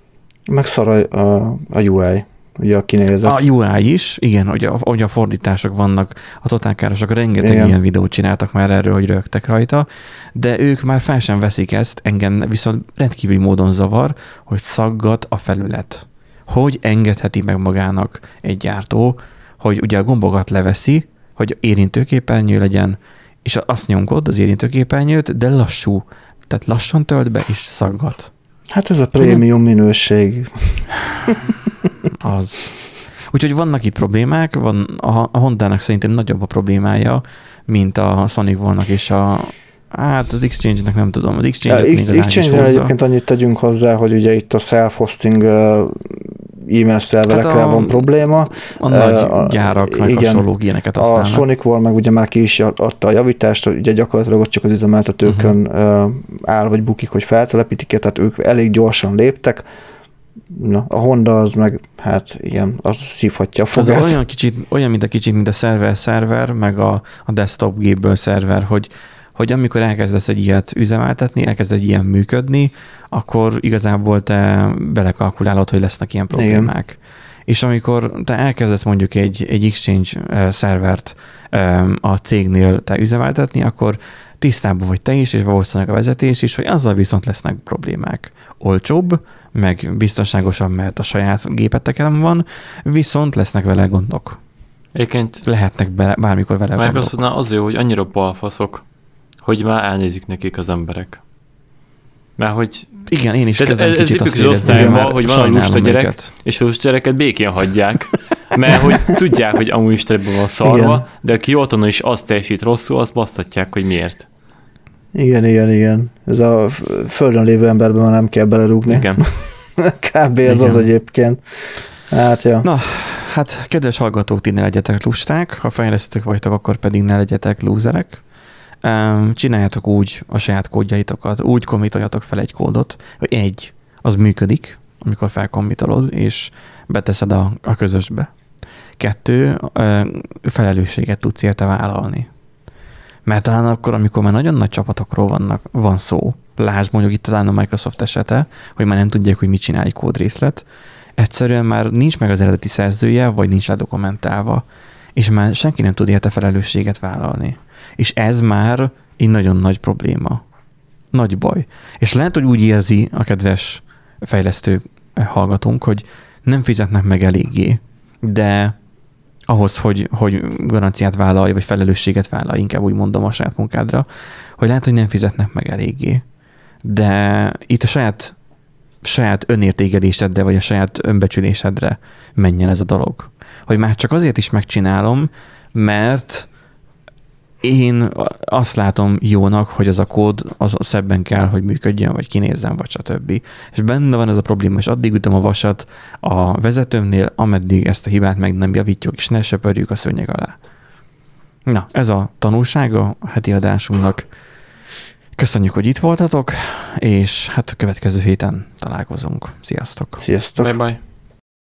Megszar a, a, a UI ugye a kinézet. A UI is, igen, hogy a, hogy a fordítások vannak, a totálkárosok rengeteg igen. ilyen videót csináltak már erről, hogy rögtek rajta, de ők már fel sem veszik ezt, engem viszont rendkívüli módon zavar, hogy szaggat a felület. Hogy engedheti meg magának egy gyártó, hogy ugye a gombokat leveszi, hogy érintőképernyő legyen, és azt nyomkod az érintőképernyőt, de lassú, tehát lassan tölt be és szaggat. Hát ez a prémium minőség. Az. Úgyhogy vannak itt problémák, van, a, a Honda-nak szerintem nagyobb a problémája, mint a Sonic volnak és a, Hát az Exchange-nek nem tudom. Az ja, még Exchange egyébként annyit tegyünk hozzá, hogy ugye itt a self-hosting e-mail szerverekkel hát a, van probléma. A nagy gyárak, meg igen, hasonló ilyeneket. A Sonic Wall meg ugye már ki is adta a javítást, ugye gyakorlatilag ott csak az üzemeltetőkön uh-huh. áll vagy bukik, hogy feltelepítik tehát ők elég gyorsan léptek. Na, a Honda az meg, hát igen, az szívhatja a fogát. Az olyan, kicsit, olyan, mint a kicsit, mint a szerver-szerver, meg a, a desktop gépből szerver, hogy hogy amikor elkezdesz egy ilyet üzemeltetni, elkezd egy ilyen működni, akkor igazából te belekalkulálod, hogy lesznek ilyen problémák. Igen. És amikor te elkezdesz mondjuk egy, egy Exchange szervert a cégnél te üzemeltetni, akkor tisztában vagy te is, és valószínűleg a vezetés is, hogy azzal viszont lesznek problémák. Olcsóbb, meg biztonságosabb, mert a saját gépeteken van, viszont lesznek vele gondok. Egyébként lehetnek be, bármikor vele Microsoftnál az jó, hogy annyira balfaszok, hogy már elnézik nekik az emberek. Mert hogy... Igen, én is kezdem ez, kicsit ez azt érezni, hogy van a lusta gyerek, őket. és a lusta gyereket békén hagyják, mert hogy tudják, hogy amúgy is van szarva, igen. de aki otthon is azt teljesít rosszul, azt basztatják, hogy miért. Igen, igen, igen. Ez a földön lévő emberben nem kell belerúgni. Igen. Kb. ez igen. az egyébként. Hát, ja. Na, hát kedves hallgatók, ti ne legyetek lusták, ha fejlesztők vagytok, akkor pedig ne legyetek lúzerek csináljátok úgy a saját kódjaitokat, úgy kommitoljatok fel egy kódot, hogy egy, az működik, amikor felkommitolod, és beteszed a, a közösbe. Kettő, felelősséget tudsz érte vállalni. Mert talán akkor, amikor már nagyon nagy csapatokról vannak, van szó, lásd mondjuk itt talán a Microsoft esete, hogy már nem tudják, hogy mit csinál egy kódrészlet, egyszerűen már nincs meg az eredeti szerzője, vagy nincs ledokumentálva, és már senki nem tud érte felelősséget vállalni. És ez már egy nagyon nagy probléma. Nagy baj. És lehet, hogy úgy érzi a kedves fejlesztő hallgatónk, hogy nem fizetnek meg eléggé, de ahhoz, hogy, hogy garanciát vállalj, vagy felelősséget vállalj, inkább úgy mondom a saját munkádra, hogy lehet, hogy nem fizetnek meg eléggé. De itt a saját, saját önértékelésedre, vagy a saját önbecsülésedre menjen ez a dolog. Hogy már csak azért is megcsinálom, mert én azt látom jónak, hogy az a kód az szebben kell, hogy működjön, vagy kinézzen, vagy stb. És benne van ez a probléma, és addig ütöm a vasat a vezetőmnél, ameddig ezt a hibát meg nem javítjuk, és ne söpörjük a szőnyeg alá. Na, ez a tanulsága a heti adásunknak. Köszönjük, hogy itt voltatok, és hát a következő héten találkozunk. Sziasztok! Sziasztok! Bye-bye!